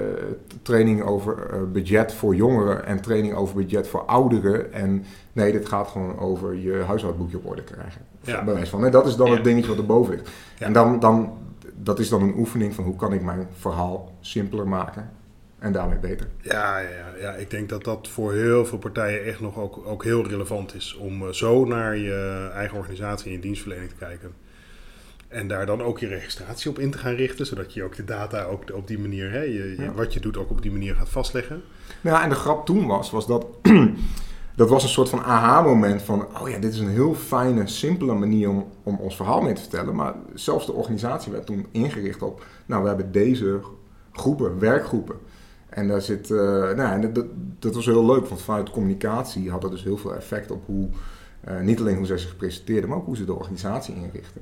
training over uh, budget voor jongeren en training over budget voor ouderen. En nee, dit gaat gewoon over je huishoudboekje op orde krijgen. Ja. Bij van. Nee, dat is dan het dingetje wat erboven ligt. Ja. En dan, dan, dat is dan een oefening van hoe kan ik mijn verhaal simpeler maken en daarmee beter. Ja, ja, ja, ik denk dat dat voor heel veel partijen echt nog ook, ook heel relevant is om zo naar je eigen organisatie en je dienstverlening te kijken. En daar dan ook je registratie op in te gaan richten, zodat je ook de data ook op die manier, hè, je, wat je doet, ook op die manier gaat vastleggen. Nou ja, en de grap toen was, was dat dat was een soort van aha-moment van, oh ja, dit is een heel fijne, simpele manier om, om ons verhaal mee te vertellen. Maar zelfs de organisatie werd toen ingericht op, nou, we hebben deze groepen, werkgroepen. En daar zit, uh, nou, en dat, dat was heel leuk, want vanuit communicatie had dat dus heel veel effect op hoe, uh, niet alleen hoe zij zich presenteerden, maar ook hoe ze de organisatie inrichten.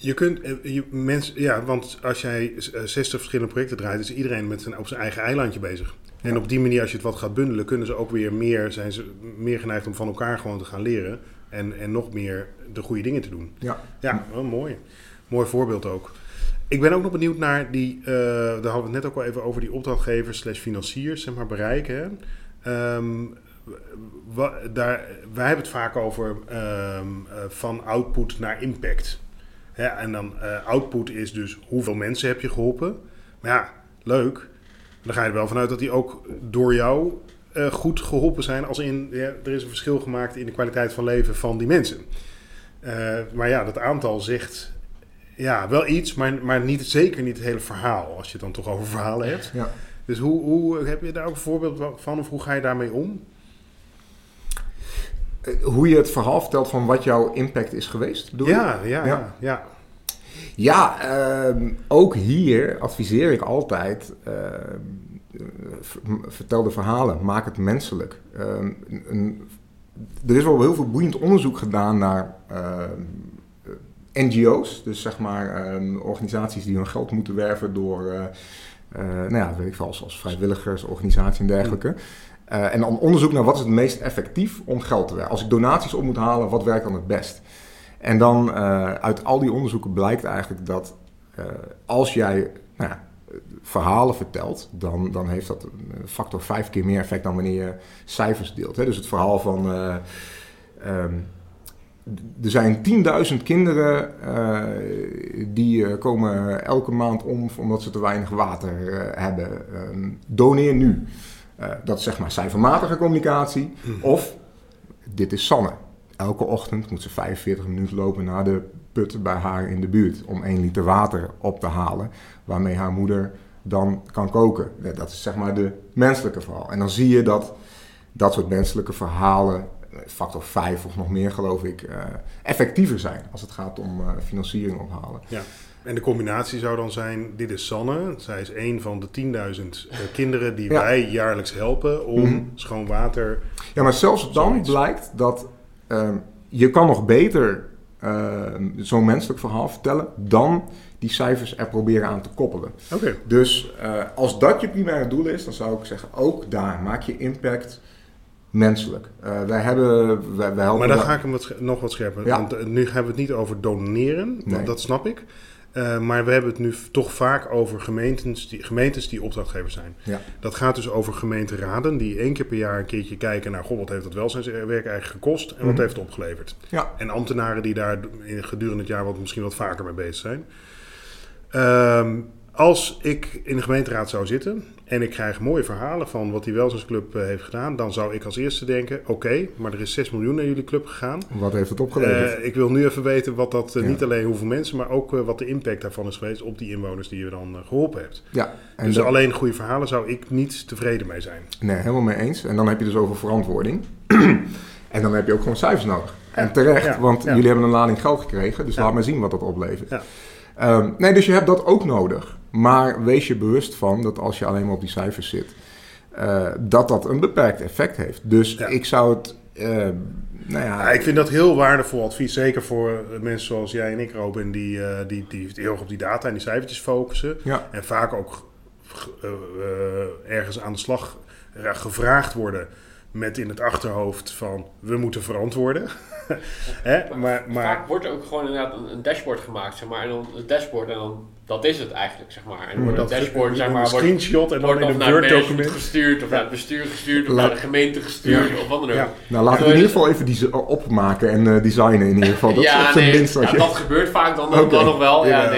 Je kunt, eh, je, mensen, ja, want als jij 60 verschillende projecten draait, is iedereen met zijn, op zijn eigen eilandje bezig. En op die manier, als je het wat gaat bundelen, kunnen ze ook weer meer, zijn ze meer geneigd om van elkaar gewoon te gaan leren. En, en nog meer de goede dingen te doen. Ja, ja wel mooi. Mooi voorbeeld ook. Ik ben ook nog benieuwd naar die, uh, daar hadden we het net ook al even over die opdrachtgevers slash financiers, zeg maar, bereiken. Um, daar, wij hebben het vaak over um, van output naar impact. Ja, en dan uh, output is dus hoeveel mensen heb je geholpen. Maar ja, leuk. Dan ga je er wel vanuit dat die ook door jou uh, goed geholpen zijn. Als in, ja, er is een verschil gemaakt in de kwaliteit van leven van die mensen. Uh, maar ja, dat aantal zegt ja, wel iets, maar, maar niet, zeker niet het hele verhaal. Als je het dan toch over verhalen hebt. Ja. Dus hoe, hoe heb je daar ook een voorbeeld van of hoe ga je daarmee om? Hoe je het verhaal vertelt van wat jouw impact is geweest, ja, ja, ja, ja. Ja, uh, ook hier adviseer ik altijd, uh, vertel de verhalen, maak het menselijk. Uh, een, er is wel heel veel boeiend onderzoek gedaan naar ehm, NGO's, dus zeg maar organisaties die hun geld moeten werven door, eh, eh, nou ja, weet ik veel, als, als vrijwilligersorganisatie en dergelijke. Uh, en dan onderzoek naar wat is het meest effectief om geld te werven. Als ik donaties op moet halen, wat werkt dan het best? En dan uh, uit al die onderzoeken blijkt eigenlijk dat uh, als jij nou ja, verhalen vertelt, dan, dan heeft dat een factor vijf keer meer effect dan wanneer je cijfers deelt. Hè? Dus het verhaal van. Um, er zijn 10.000 kinderen die komen elke maand om omdat ze te weinig water hebben. Um, doneer nu. Dat is zeg maar cijfermatige communicatie. Mhm. Of dit is Sanne. Elke ochtend moet ze 45 minuten lopen naar de put bij haar in de buurt om 1 liter water op te halen, waarmee haar moeder dan kan koken. Dat is zeg maar de menselijke verhaal. En dan zie je dat dat soort menselijke verhalen, factor 5 of nog meer geloof ik, uh, effectiever zijn als het gaat om uh, financiering ophalen. Ja. En de combinatie zou dan zijn, dit is Sanne. Zij is een van de 10.000 uh, kinderen die ja. wij jaarlijks helpen om mm -hmm. schoon water... Ja, maar zelfs dan zoiets. blijkt dat uh, je kan nog beter uh, zo'n menselijk verhaal vertellen dan die cijfers er proberen aan te koppelen. Okay. Dus uh, als dat je primaire doel is, dan zou ik zeggen, ook daar maak je impact menselijk. Uh, wij hebben, wij, wij helpen maar dan ga ik hem wat, nog wat scherper. Ja. Want nu hebben we het niet over doneren, nee. dat snap ik. Uh, maar we hebben het nu toch vaak over gemeentes die, gemeentes die opdrachtgever zijn. Ja. Dat gaat dus over gemeenteraden die één keer per jaar een keertje kijken naar... Goh, wat heeft dat welzijnswerk eigenlijk gekost en wat Mhm. heeft het opgeleverd? Ja. En ambtenaren die daar in gedurende het jaar wat, misschien wat vaker mee bezig zijn. Ehm, als ik in de gemeenteraad zou zitten en ik krijg mooie verhalen van wat die welzijnsclub eh, heeft gedaan... dan zou ik als eerste denken, oké, maar er is 6 miljoen naar jullie club gegaan... Wat heeft het opgeleverd? Eh, ik wil nu even weten wat dat, eh, Ja. niet alleen hoeveel mensen, maar ook wat de impact daarvan is geweest op die inwoners die je dan eh, geholpen hebt. ja. En dus dat- alleen goede verhalen zou ik niet tevreden mee zijn. Nee, helemaal mee eens. En dan heb je dus over verantwoording. en dan heb je ook gewoon cijfers nodig. En terecht, Ja, want ja. jullie hebben een lading geld gekregen. Dus laat maar zien wat dat oplevert. Ja. Ehm, nee, dus je hebt dat ook nodig. Maar wees je bewust van dat als je alleen maar op die cijfers zit, eh, dat dat een beperkt effect heeft. Dus Ja. ik zou het, eh, nou ja, Ja, ik vind dat heel waardevol advies, zeker voor eh, mensen zoals jij en ik, Robin, die, eh, die, die heel erg op die data en die cijfertjes focussen. ja, En vaak ook ergens aan de slag gevraagd worden met in het achterhoofd van we moeten verantwoorden. Hè? Maar, maar, Vaak wordt er ook gewoon inderdaad een, een dashboard gemaakt, zeg maar. En dan het dashboard en dan, dat is het eigenlijk, zeg maar. En wordt dat het dashboard, zeg een maar, wordt, screenshot en dan wordt in een management Word-document. gestuurd, of naar het bestuur gestuurd, of naar de gemeente gestuurd, of wat dan ook. Ja. nou laten we in ieder geval even die opmaken en eh, designen in ieder geval. Dat is ja, op zijn nee, minst als ja, je... dat gebeurt vaak dan, dan, Oké. dan nog wel. Ja.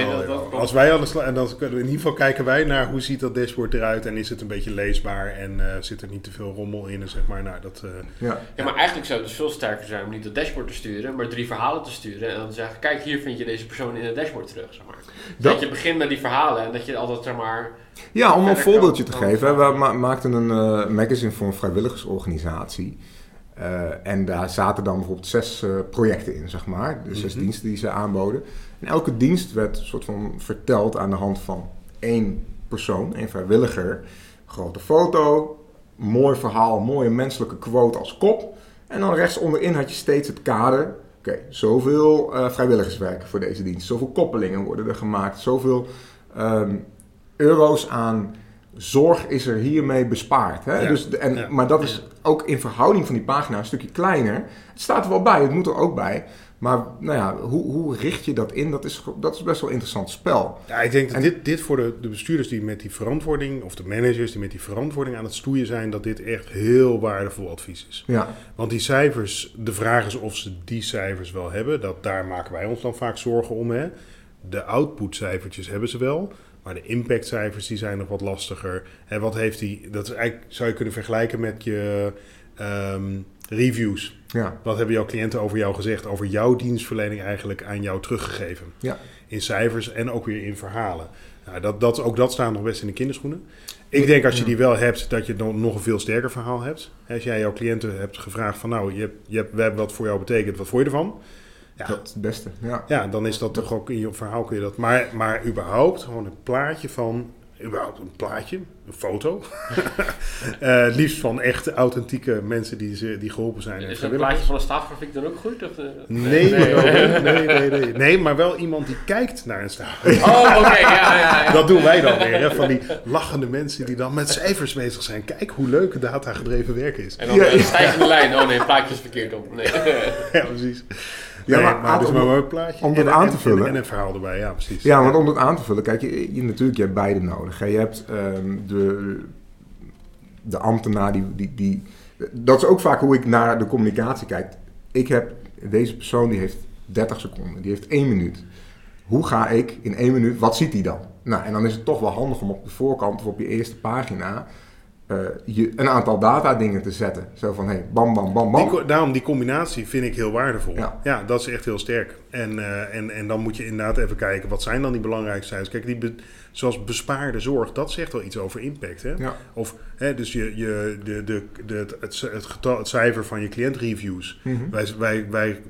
Als wij aan de slag en dan kunnen we in ieder geval kijken wij naar hoe ziet dat dashboard eruit en is het een beetje leesbaar en eh, zit er niet te veel rommel in en zeg maar nou dat eh, ja. Ja, maar eigenlijk zou het dus veel sterker zijn om niet het dashboard te sturen, maar drie verhalen te sturen. En dan te zeggen, kijk, hier vind je deze persoon in het dashboard terug, zeg maar. Dat, Dat- je begint met die verhalen en dat je altijd, zeg maar... Ja, om een voorbeeldje te geven. hè. We ma- maakten een eh, magazine voor een vrijwilligersorganisatie. Eh, en daar zaten dan bijvoorbeeld zes eh, projecten in, zeg maar. De zes Mhm. diensten die ze aanboden. En elke dienst werd soort van verteld aan de hand van één persoon, één vrijwilliger. Grote foto, mooi verhaal, mooie menselijke quote als kop. En dan rechts onderin had je steeds het kader. Oké, zoveel eh, vrijwilligers werken voor deze dienst. Zoveel koppelingen worden er gemaakt. Zoveel ehm, euro's aan zorg is er hiermee bespaard. Hè? Ja, Dus, de- en, ja. Maar dat is ook in verhouding van die pagina een stukje kleiner. Het staat er wel bij, het moet er ook bij. Maar nou ja, hoe, hoe richt je dat in? Dat is, dat is best wel een interessant spel. Ja, ik denk dat En- dit, dit voor de, de bestuurders die met die verantwoording, of de managers die met die verantwoording aan het stoeien zijn, dat dit echt heel waardevol advies is. Ja, Want die cijfers, de vraag is of ze die cijfers wel hebben. Dat, daar maken wij ons dan vaak zorgen om. Hè? De outputcijfertjes hebben ze wel. Maar de impactcijfers die zijn nog wat lastiger. En wat heeft die, dat is eigenlijk, zou je kunnen vergelijken met je ehm, reviews. ja, Wat hebben jouw cliënten over jou gezegd? Over jouw dienstverlening eigenlijk aan jou teruggegeven? ja. In cijfers en ook weer in verhalen. Nou, dat, dat, ook dat staat nog best in de kinderschoenen. Ik denk als je die wel hebt, dat je dan nog een veel sterker verhaal hebt. Als jij jouw cliënten hebt gevraagd van nou, je hebt, je hebt, we hebben wat voor jou betekend, wat vond je ervan? Ja, dat is het beste. Ja. ja, dan is dat toch ook in je verhaal kun je dat. Maar, maar überhaupt gewoon een plaatje van, überhaupt een plaatje, een foto. Eh, het liefst van echte authentieke mensen die, ze, die geholpen zijn. Is een plaatje van een staafgrafiek dan ook goed? Of, eh? Nee, nee. nee, nee, nee, nee. Nee, maar wel iemand die kijkt naar een staaf. Oh, oké, ja, ja, ja. Dat doen wij dan weer, hè? van die lachende mensen die dan met cijfers bezig zijn. Kijk hoe leuk datagedreven werk is. En dan Ja, een stijgende lijn. Oh nee, een plaatje is verkeerd op. Nee. Ja, precies. Ja, Nee, maar maar, dus om- maar een plaatje. om dat en, aan en- te vullen. En, en een verhaal erbij, ja, precies. Ja, want om dat aan te vullen, kijk, je, je, natuurlijk, je hebt beide nodig. Hè. Je hebt ehm, de, de ambtenaar die, die, die... Dat is ook vaak hoe ik naar de communicatie kijk. Ik heb, deze persoon die heeft 30 seconden, die heeft één minuut. Hoe ga ik in één minuut, wat ziet hij dan? Nou, en dan is het toch wel handig om op de voorkant of op je eerste pagina... eh, je, een aantal data dingen te zetten. Zo van, hé, hey, bam, bam, bam, bam. Die, daarom die combinatie vind ik heel waardevol. Ja. Ja, dat is echt heel sterk. En, eh, en, en dan moet je inderdaad even kijken, wat zijn dan die belangrijkste cijfers? Kijk, die be- zoals bespaarde zorg, dat zegt wel iets over impact. Hè? Ja. Of hè, dus je, je, de, de, de, het, het, het, getal, het cijfer van je cliëntreviews. Mhm. Wij, wij, wij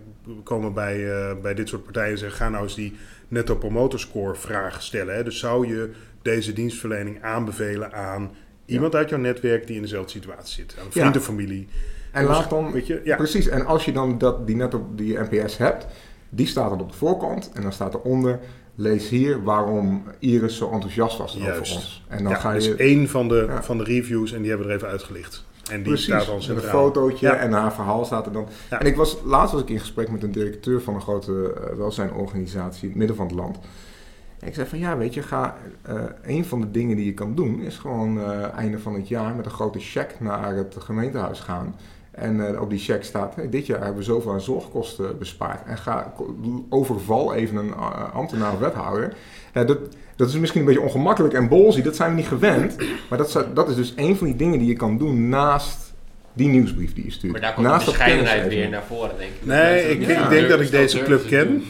komen bij, eh, bij dit soort partijen en zeggen: ga nou eens die netto promoter score vraag stellen. Hè? Dus zou je deze dienstverlening aanbevelen aan iemand uit jouw netwerk die in dezelfde situatie zit? Een vriend of familie. En Dus, laat dan, weet je, ja. precies, en als je dan dat, die net op die NPS hebt, die staat dan op de voorkant en dan staat eronder, lees hier waarom Iris zo enthousiast was over ons. En dan ja, ga dus je één van de, Ja. van de reviews en die hebben we er even uitgelicht. En die precies, staat dan met een centraal. fotootje Ja. en haar verhaal staat er dan. En ik was, laatst was ik in gesprek met een directeur van een grote uh, welzijnorganisatie in het midden van het land. En ik zei van ja, weet je, ga, uh, een van de dingen die je kan doen is gewoon uh, einde van het jaar met een grote cheque naar het gemeentehuis gaan. En uh, op die cheque staat, hey, dit jaar hebben we zoveel aan zorgkosten bespaard. En ga overval even een ambtenaar of wethouder. dat, dat is misschien een beetje ongemakkelijk en bolzie, dat zijn we niet gewend. Maar dat, dat is dus een van die dingen die je kan doen naast die nieuwsbrief die je stuurt. Maar daar komt Naast de bescheidenheid weer naar voren, denk ik. Nee, ik, ik, denk dat ik deze club ken.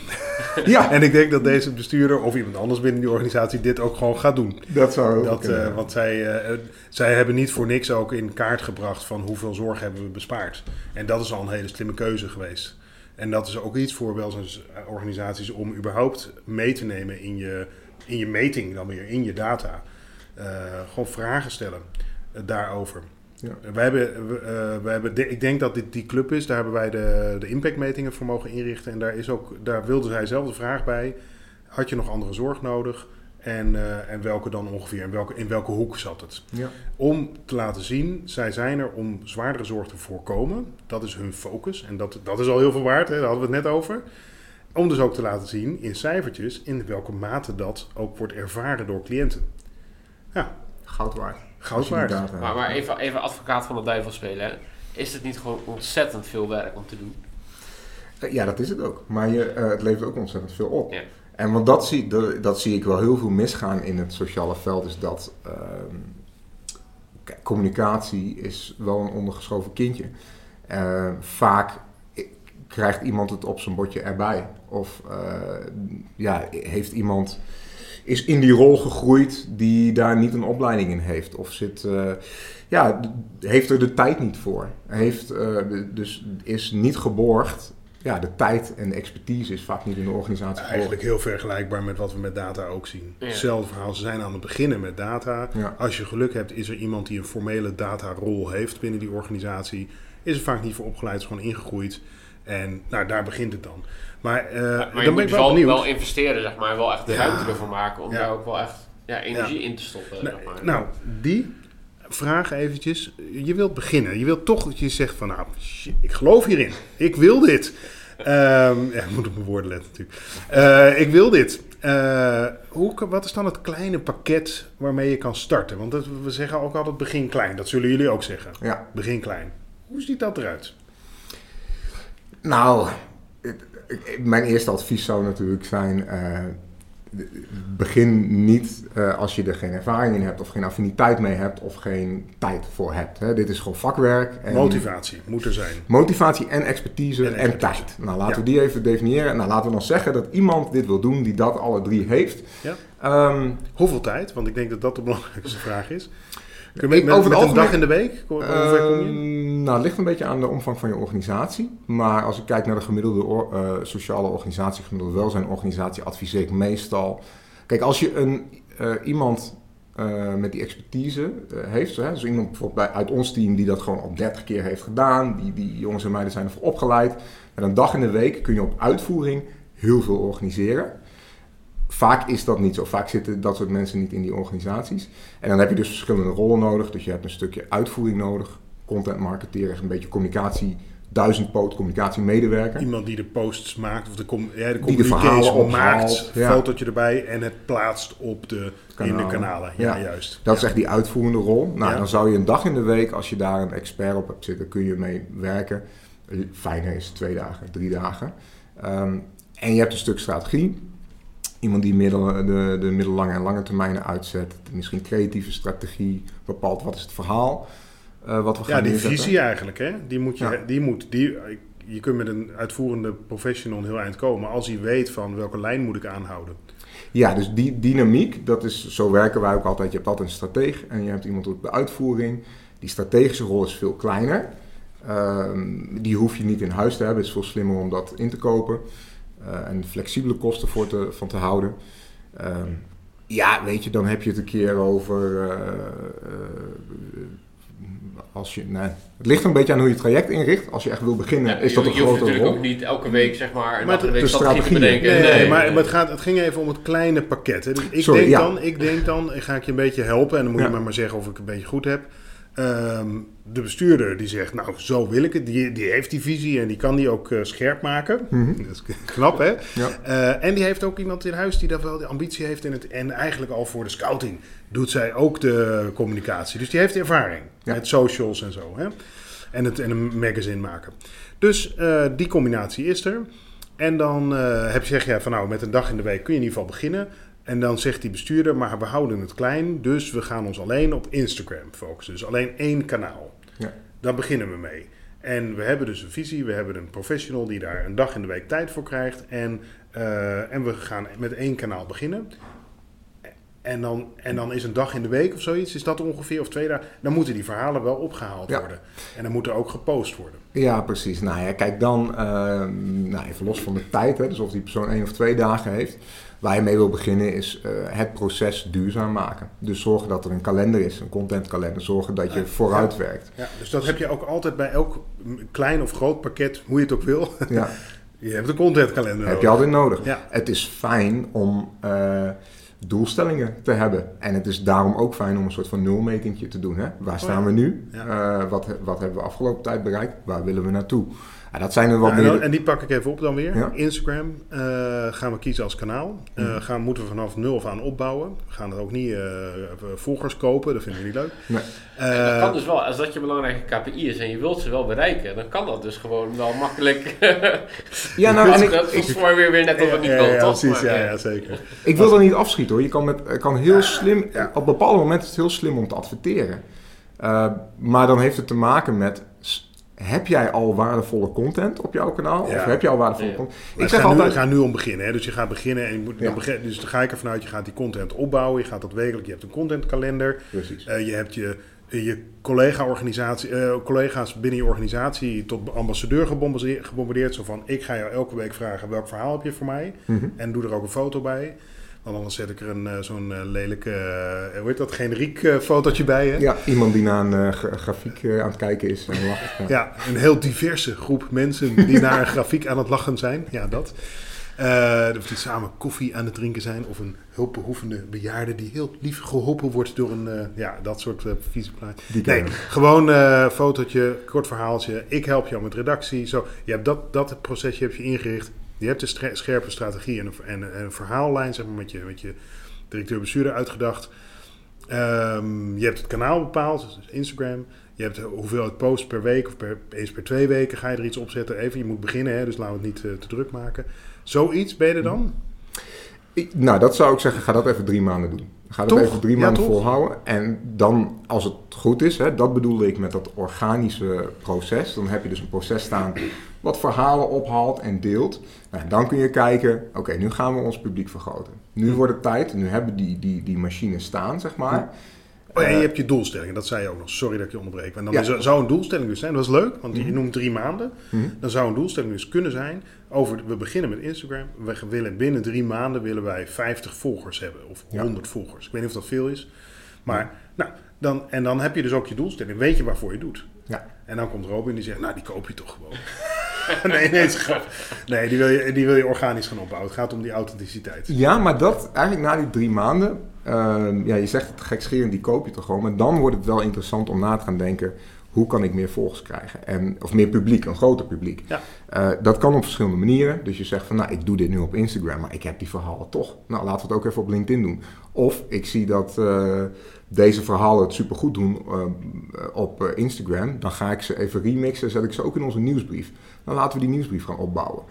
ja. En ik denk dat deze bestuurder of iemand anders binnen die organisatie dit ook gewoon gaat doen. Dat zou dat, uh, Want zij, uh, zij hebben niet voor niks ook in kaart gebracht van hoeveel zorg hebben we bespaard. En dat is al een hele slimme keuze geweest. En dat is ook iets voor welzijnsorganisaties om überhaupt mee te nemen in je, in je meting dan weer, in je data. Uh, gewoon vragen stellen daarover. Ja. Wij hebben, uh, wij hebben ik denk dat dit die club is. Daar hebben wij de, de impactmetingen voor mogen inrichten. En daar, is ook, daar wilde zij zelf de vraag bij. Had je nog andere zorg nodig? En, uh, en welke dan ongeveer? In welke, in welke hoek zat het? Ja. Om te laten zien, zij zijn er om zwaardere zorg te voorkomen. Dat is hun focus. En dat, dat is al heel veel waard, hè? daar hadden we het net over. Om dus ook te laten zien in cijfertjes in welke mate dat ook wordt ervaren door cliënten. Ja. Goud waard. Goud waard. Maar, maar even, even advocaat van de duivel spelen. Is het niet gewoon ontzettend veel werk om te doen? Eh, ja, dat is het ook. Maar je, uh, het levert ook ontzettend veel op. Ja. En want dat zie, dat, dat, zie ik wel heel veel misgaan in het sociale veld, is dat uh, communicatie is wel een ondergeschoven kindje. Uh, vaak krijgt iemand het op zijn bordje erbij. Of ja, heeft iemand is in die rol gegroeid die daar niet een opleiding in heeft. Of zit, uh, ja, heeft er de tijd niet voor. Heeft, uh, dus is niet geborgd. Ja, de tijd en de expertise is vaak niet in de organisatie. Eigenlijk heel vergelijkbaar met wat we met data ook zien. Ja. Hetzelfde verhaal. Ze zijn aan het beginnen met data. Als je geluk hebt, is er iemand die een formele datarol heeft binnen die organisatie. Is er vaak niet voor opgeleid, is gewoon ingegroeid. En nou, daar begint het dan. Maar, uh, maar, maar dan ben ik wel, wel, wel investeren, zeg maar. Wel echt de ruimte ervoor maken om daar ook wel echt ja, energie in te stoppen. Nou, zeg maar. nou, die vraag eventjes. Je wilt beginnen. Je wilt toch dat je zegt van... Nou, shit, ik geloof hierin. Ik wil dit. um, ja, ik moet op mijn woorden letten natuurlijk. Uh, ik wil dit. Uh, hoe, wat is dan het kleine pakket waarmee je kan starten? Want dat, we zeggen ook altijd begin klein. Dat zullen jullie ook zeggen. Ja. Begin klein. Hoe ziet dat eruit? Nou, mijn eerste advies zou natuurlijk zijn: uh, begin niet uh, als je er geen ervaring in hebt, of geen affiniteit mee hebt, of geen tijd voor hebt. Hè. Dit is gewoon vakwerk. En motivatie moet er zijn. Motivatie en expertise en, en tijd. Nou, laten we die even definiëren. Nou, laten we dan zeggen dat iemand dit wil doen die dat alle drie heeft. Ja. Um, Hoeveel tijd? Want ik denk dat dat de belangrijkste vraag is. Kun je met, over met een dag in de week? Kom je? Ehm, nou, het ligt een beetje aan de omvang van je organisatie. Maar als ik kijk naar de gemiddelde uh, sociale organisatie, gemiddelde welzijnorganisatie, adviseer ik meestal... Kijk, als je een, uh, iemand uh, met die expertise heeft, hè, dus iemand bijvoorbeeld bij, uit ons team die dat gewoon op 30 keer heeft gedaan, die, die jongens en meiden zijn ervoor opgeleid. Met een dag in de week kun je op uitvoering heel veel organiseren. Vaak is dat niet zo. Vaak zitten dat soort mensen niet in die organisaties. En dan heb je dus verschillende rollen nodig. Dus je hebt een stukje uitvoering nodig. Content marketeer een beetje communicatie duizendpoot communicatiemedewerker. Iemand die de posts maakt of de, com ja, de communication maakt, ja. fotootje erbij en het plaatst op de, in de kanalen. Ja, juist. Dat is echt die uitvoerende rol. Nou, dan zou je een dag in de week, als je daar een expert op hebt zitten, kun je mee werken. Fijner is twee dagen, drie dagen. Um, en je hebt een stuk strategie. Iemand die middel, de, de middellange en lange termijnen uitzet. Misschien creatieve strategie bepaalt wat is het verhaal. Uh, wat we gaan ja, die visie eigenlijk. Hè? Die moet je, die moet, die, je kunt met een uitvoerende professional een heel eind komen. Als hij weet van welke lijn moet ik aanhouden. Ja, dus die dynamiek, dat is, zo werken wij ook altijd. Je hebt altijd een stratege en je hebt iemand op de uitvoering. Die strategische rol is veel kleiner. Uh, die hoef je niet in huis te hebben. Het is veel slimmer om dat in te kopen. Eh, en flexibele kosten voor te, van te houden. Ehm, ja, weet je, dan heb je het een keer over. Uh, als je, nee, het ligt een beetje aan hoe je het traject inricht. Als je echt wil beginnen, is dat een grote rol. Je natuurlijk ook niet elke week, zeg maar, maar de, week strategie bedenken. Nee, nee, maar, maar, het, gaat, het ging even om het kleine pakket. Dus ik, denk dan, ik denk dan, ik ga ik je een beetje helpen. En dan moet je maar, maar zeggen of ik een beetje goed heb. Ehm, de bestuurder die zegt, nou zo wil ik het, die, die heeft die visie en die kan die ook scherp maken. Mhm. Dat is knap hè. Ja. en die heeft ook iemand in huis die daar wel de ambitie heeft in het, en eigenlijk al voor de scouting doet zij ook de communicatie. Dus die heeft ervaring met socials en zo. Hè? En, het, en een magazine maken. Dus die combinatie is er. En dan heb je, zeg je van nou, met een dag in de week kun je in ieder geval beginnen. En dan zegt die bestuurder, maar we houden het klein, dus we gaan ons alleen op Instagram focussen. Dus alleen één kanaal. Ja. Daar beginnen we mee. En we hebben dus een visie, we hebben een professional die daar een dag in de week tijd voor krijgt. En, uh, en we gaan met één kanaal beginnen. En dan, en dan is een dag in de week of zoiets, is dat ongeveer, of twee dagen. Dan moeten die verhalen wel opgehaald worden. En dan moet er ook gepost worden. Ja, precies. Nou ja, kijk dan, uh, nou even los van de tijd, hè, dus of die persoon één of twee dagen heeft. Waar je mee wil beginnen is uh, het proces duurzaam maken. Dus zorgen dat er een kalender is, een contentkalender. Zorgen dat je vooruit werkt. Ja, dus dat heb je ook altijd bij elk klein of groot pakket, hoe je het ook wil. Ja. je hebt een contentkalender Heb je altijd nodig. Ja. Het is fijn om... Uh, doelstellingen te hebben. En het is daarom ook fijn om een soort van nulmetingje te doen. Hè? Waar oh staan we nu? Uh, wat, wat hebben we afgelopen tijd bereikt? Waar willen we naartoe? Ja, dat zijn er wat meer... En die pak ik even op dan weer. Instagram uh, gaan we kiezen als kanaal. Uh, mm. gaan, moeten we vanaf nul af aan opbouwen. We gaan er ook niet uh, volgers kopen, dat vinden we niet leuk. Nee. dat kan dus wel, als dat je belangrijke KPI is en je wilt ze wel bereiken, dan kan dat dus gewoon wel makkelijk. ja, nou, en ik, dat is voor weer, weer net op het niveau, ja, ja, precies, ja, ja, zeker. Ik wil er niet afschieten hoor. Je kan, met, kan heel slim, op bepaalde momenten is het heel slim om te adverteren. maar dan heeft het te maken met heb jij al waardevolle content op jouw kanaal? Of heb je al waardevolle content? Ik zeg altijd... Nu, ga nu om beginnen. Hè? Dus je gaat beginnen en je moet, dan begin, dus dan ga ik ervan uit, je gaat die content opbouwen. Je gaat dat wekelijk, je hebt een contentkalender. Precies. Uh, je hebt je, je collega-organisatie, uh, collega's binnen je organisatie tot ambassadeur gebombardeerd. Zo van, ik ga jou elke week vragen, welk verhaal heb je voor mij? Mhm. En doe er ook een foto bij. Want anders zet ik er een, eh, zo'n uh, lelijke, uh, hoe heet dat, generiek fotootje bij. Hè? Ja, iemand die naar een grafiek aan het kijken is en lacht. Ja. ja. een heel diverse groep mensen die naar een grafiek aan het lachen zijn. Ja, dat. of die samen koffie aan het drinken zijn. Of een hulpbehoevende bejaarde die heel lief geholpen wordt door een, ja, dat soort uh, vieze plaatje. Nee, gewoon fotootje, kort verhaaltje. Ik help jou met redactie. Zo, je hebt dat, dat procesje heb je ingericht. Je hebt een scherpe strategie en een, en, een verhaallijn zeg maar, met, je, met je directeur-bestuurder uitgedacht. Um, je hebt het kanaal bepaald, dus Instagram. Je hebt hoeveel het post per week of per, eens per twee weken ga je er iets op zetten. Even, je moet beginnen, hè, dus laten we het niet uh, te druk maken. Zoiets ben je er dan? Ik, nou, dat zou ik zeggen, ga dat even drie maanden doen. Ga dat even drie maanden volhouden. En dan, als het goed is, hè, dat bedoelde ik met dat organische proces. Dan heb je dus een proces staan wat verhalen ophaalt en deelt. Nou, dan kun je kijken, oké, nu gaan we ons publiek vergroten. Nu wordt het tijd, nu hebben die, die, die machines staan, zeg maar. Oh ja, je hebt je doelstelling, dat zei je ook nog. Sorry dat ik je onderbreek. En dan zou een doelstelling dus zijn, dat is leuk, want je mhm. noemt drie maanden. Mhm. Dan zou een doelstelling dus kunnen zijn, over, we beginnen met Instagram. We willen binnen drie maanden willen wij 50 volgers hebben, of 100 volgers. Ik weet niet of dat veel is. Maar, nou, dan, en dan heb je dus ook je doelstelling. Weet je waarvoor je doet. Ja. En dan komt Robin die zegt, nou die koop je toch gewoon. nee, nee, Nee, die wil, je, die wil je organisch gaan opbouwen. Het gaat om die authenticiteit. Ja, maar dat eigenlijk na die drie maanden. Uh, ja, je zegt het gekscherend, die koop je toch gewoon. Maar dan wordt het wel interessant om na te gaan denken. Hoe kan ik meer volgers krijgen? En, of meer publiek, een groter publiek. Ja. Uh, dat kan op verschillende manieren. Dus je zegt van, nou, ik doe dit nu op Instagram, maar ik heb die verhalen toch. Nou, laten we het ook even op LinkedIn doen. Of ik zie dat uh, deze verhalen het supergoed doen uh, op Instagram. Dan ga ik ze even remixen, zet ik ze ook in onze nieuwsbrief. Dan laten we die nieuwsbrief gaan opbouwen.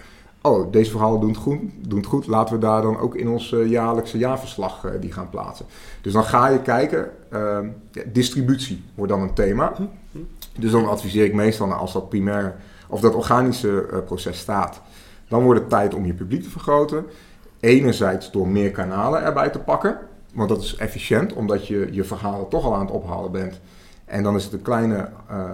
Oh, deze verhalen doen het goed, doen het goed. laten we daar dan ook in ons jaarlijkse jaarverslag die gaan plaatsen. Dus dan ga je kijken, ehm, distributie wordt dan een thema. Hm, hm. Dus dan adviseer ik meestal, als dat primair of dat organische proces staat, dan wordt het tijd om je publiek te vergroten. Enerzijds door meer kanalen erbij te pakken. Want dat is efficiënt, omdat je je verhalen toch al aan het ophalen bent. En dan is het een kleine uh,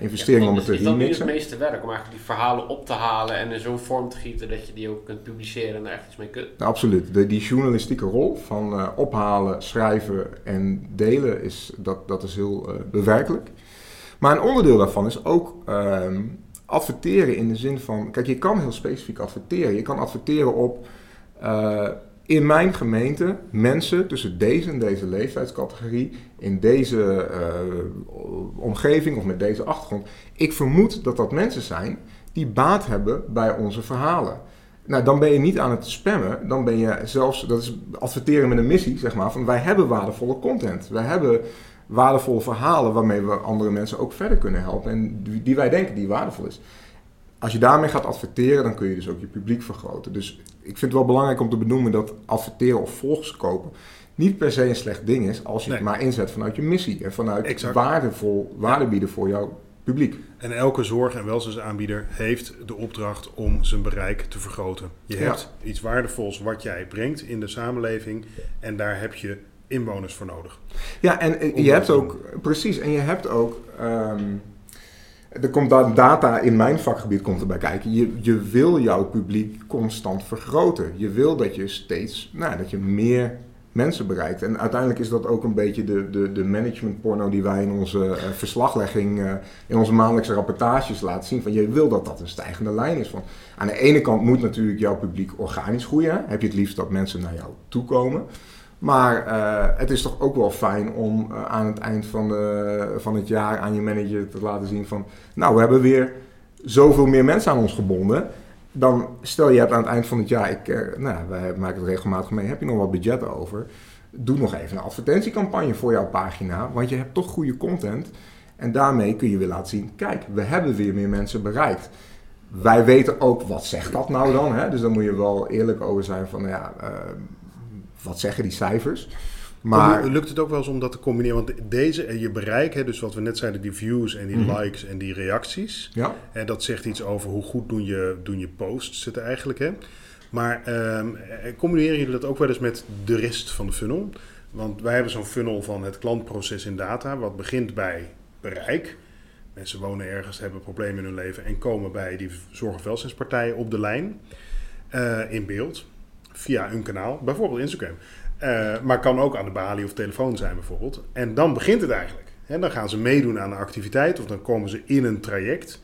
investering om het te remixen. Is dat niet het meeste werk om eigenlijk die verhalen op te halen en in zo'n vorm te gieten dat je die ook kunt publiceren en er echt iets mee kunt? Nou, absoluut. De, die journalistieke rol van uh, ophalen, schrijven en delen, is, dat, dat is heel uh, bewerkelijk. Maar een onderdeel daarvan is ook ehm, adverteren in de zin van... Kijk, je kan heel specifiek adverteren. Je kan adverteren op in mijn gemeente mensen tussen deze en deze leeftijdscategorie, in deze uh, omgeving of met deze achtergrond. Ik vermoed dat dat mensen zijn die baat hebben bij onze verhalen. Nou, dan ben je niet aan het spammen. Dan ben je zelfs, dat is adverteren met een missie, zeg maar. Van wij hebben waardevolle content. Wij hebben waardevolle verhalen waarmee we andere mensen ook verder kunnen helpen. En die wij denken die waardevol is. Als je daarmee gaat adverteren, dan kun je dus ook je publiek vergroten. Dus ik vind het wel belangrijk om te benoemen dat adverteren of volgers kopen niet per se een slecht ding is als je het maar inzet vanuit je missie en vanuit waardevol waarde bieden voor jouw publiek. En elke zorg- en welzijnsaanbieder heeft de opdracht om zijn bereik te vergroten. Je hebt iets waardevols wat jij brengt in de samenleving en daar heb je inwoners voor nodig. Ja, en eh, je hebt ook, precies, en je hebt ook, ehm, er komt data in mijn vakgebied komt erbij kijken. Je, je wil jouw publiek constant vergroten. Je wil dat je steeds, nou, dat je meer mensen bereikt. En uiteindelijk is dat ook een beetje de, de, de managementporno die wij in onze uh, verslaglegging, uh, in onze maandelijkse rapportages laten zien. Van je wil dat dat een stijgende lijn is. Van, aan de ene kant moet natuurlijk jouw publiek organisch groeien. Heb je het liefst dat mensen naar jou toe komen. Maar uh, het is toch ook wel fijn om aan het eind van, van het jaar aan je manager te laten zien van... Nou, we hebben weer zoveel meer mensen aan ons gebonden dan stel je aan het eind van het jaar, ik, eh, nou, wij maken het regelmatig mee, heb je nog wat budget over? Doe nog even een advertentiecampagne voor jouw pagina, want je hebt toch goede content. En daarmee kun je weer laten zien, kijk, we hebben weer meer mensen bereikt. Wij weten ook, wat zegt dat nou dan? Hè? Dus dan moet je wel eerlijk over zijn van, ja, uh, wat zeggen die cijfers? Maar lukt het ook wel eens om dat te combineren? Want deze en je bereik, hè, dus wat we net zeiden, die views en die mhm. likes en die reacties. Ja. En dat zegt iets over hoe goed doen je, doen je posts het eigenlijk. Hè? Maar um, combineren jullie dat ook wel eens met de rest van de funnel? Want wij hebben zo'n funnel van het klantproces in data, wat begint bij bereik. Mensen wonen ergens, hebben problemen in hun leven en komen bij die zorg- en op de lijn uh, in beeld via een kanaal, bijvoorbeeld Instagram. Uh, maar kan ook aan de balie of telefoon zijn bijvoorbeeld. En dan begint het eigenlijk. En dan gaan ze meedoen aan een activiteit of dan komen ze in een traject.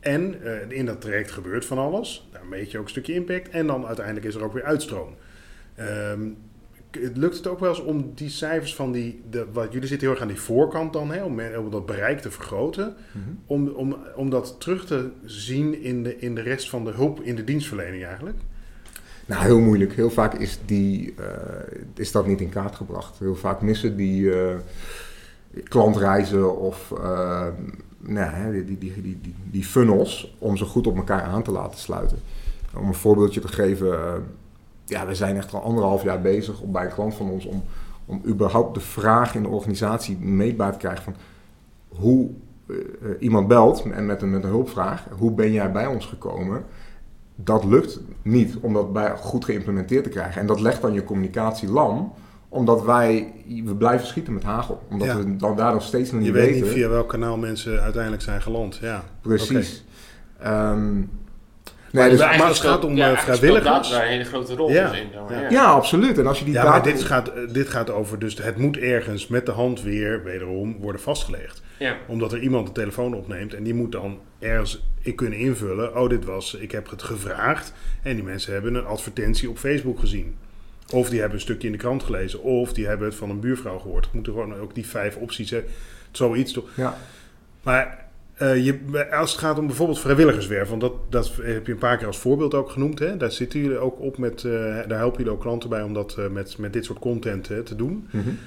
En uh, in dat traject gebeurt van alles. Daar meet je ook een stukje impact. En dan uiteindelijk is er ook weer uitstroom. Um, lukt het ook wel eens om die cijfers van die. De, wat, jullie zitten heel erg aan die voorkant dan, hè, om, om dat bereik te vergroten. Mm -hmm. om, om, om dat terug te zien in de, in de rest van de hulp in de dienstverlening eigenlijk? Nou, heel moeilijk. Heel vaak is, die, uh, is dat niet in kaart gebracht. Heel vaak missen die uh, klantreizen of uh, nou, die, die, die, die, die funnels om ze goed op elkaar aan te laten sluiten. Om een voorbeeldje te geven, ja, we zijn echt al anderhalf jaar bezig bij een klant van ons om, om überhaupt de vraag in de organisatie meetbaar te krijgen van hoe iemand belt en met een, met een hulpvraag, hoe ben jij bij ons gekomen? Dat lukt niet om dat bij, goed geïmplementeerd te krijgen. En dat legt dan je communicatie lam omdat wij, we blijven schieten met hagel. Omdat we dan daar nog steeds nog niet weten. Je weet niet via welk kanaal mensen uiteindelijk zijn geland. Ja. Precies. Okay. Um, ehm, Nee, dus, maar het gaat om ja, eh, vrijwilligers. daar een hele grote rol ja. in. Ja. ja. absoluut. En als je die ja, maar dit gaat, eh, dit gaat over, dus het moet ergens met de hand weer, wederom, worden vastgelegd. Ja. Omdat er iemand de telefoon opneemt en die moet dan ergens in kunnen invullen. Oh, dit was, ik heb het gevraagd. En die mensen hebben een advertentie op Facebook gezien. Of die hebben een stukje in de krant gelezen. Of die hebben het van een buurvrouw gehoord. Het moeten gewoon ook die vijf opties. Hè. Zoiets toch. Ja. Maar uh, je, als het gaat om bijvoorbeeld vrijwilligerswerf, want dat, dat heb je een paar keer als voorbeeld ook genoemd. Hè? Daar zitten jullie ook op met, uh, daar helpen jullie ook klanten bij om dat uh, met, met dit soort content te doen. Mm -hmm.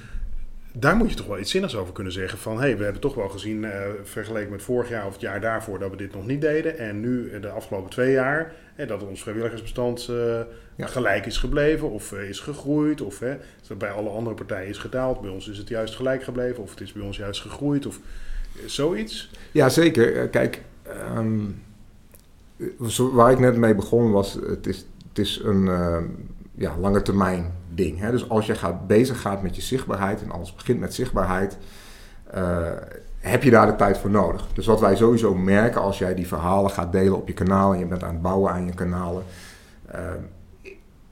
Daar moet je toch wel iets zinnigs over kunnen zeggen. Van hé, hey, we hebben toch wel gezien, vergeleken met vorig jaar of het jaar daarvoor, dat we dit nog niet deden. En nu, de afgelopen twee jaar, dat ons vrijwilligersbestand ja. gelijk is gebleven of is gegroeid. Of dat bij alle andere partijen is gedaald. Bij ons is het juist gelijk gebleven of het is bij ons juist gegroeid. Of zoiets? Ja, zeker. Eh, kijk, um, waar ik net mee begon was, het is, het is een ja, lange termijn ding. Hè? Dus als je gaat, bezig gaat met je zichtbaarheid en alles begint met zichtbaarheid, uh, heb je daar de tijd voor nodig. Dus wat wij sowieso merken als jij die verhalen gaat delen op je kanaal en je bent aan het bouwen aan je kanalen, uh,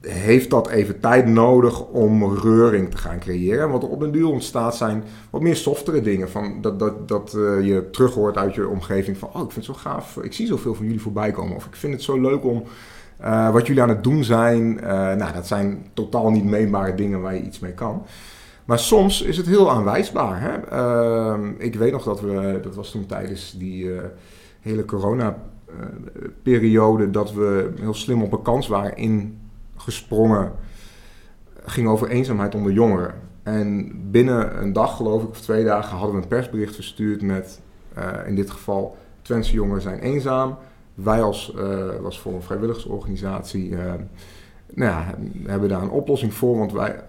heeft dat even tijd nodig om reuring te gaan creëren. Er op een duur ontstaat zijn wat meer softere dingen. Van dat dat, dat uh, je terug hoort uit je omgeving van... oh, ik vind het zo gaaf, ik zie zoveel van jullie voorbij komen. Of ik vind het zo leuk om wat jullie aan het doen zijn, nou, dat zijn totaal niet meetbare dingen waar je iets mee kan. Maar soms is het heel aanwijsbaar. Hè? Ehm, ik weet nog dat we, dat was toen tijdens die hele corona-periode, dat we heel slim op een kans waren ingesprongen. ging over eenzaamheid onder jongeren. En binnen een dag, geloof ik, of twee dagen, hadden we een persbericht verstuurd met, in dit geval, Twentse jongeren zijn eenzaam. Wij als, uh, was voor een vrijwilligersorganisatie, uh, nou ja, hebben daar een oplossing voor. Want wij,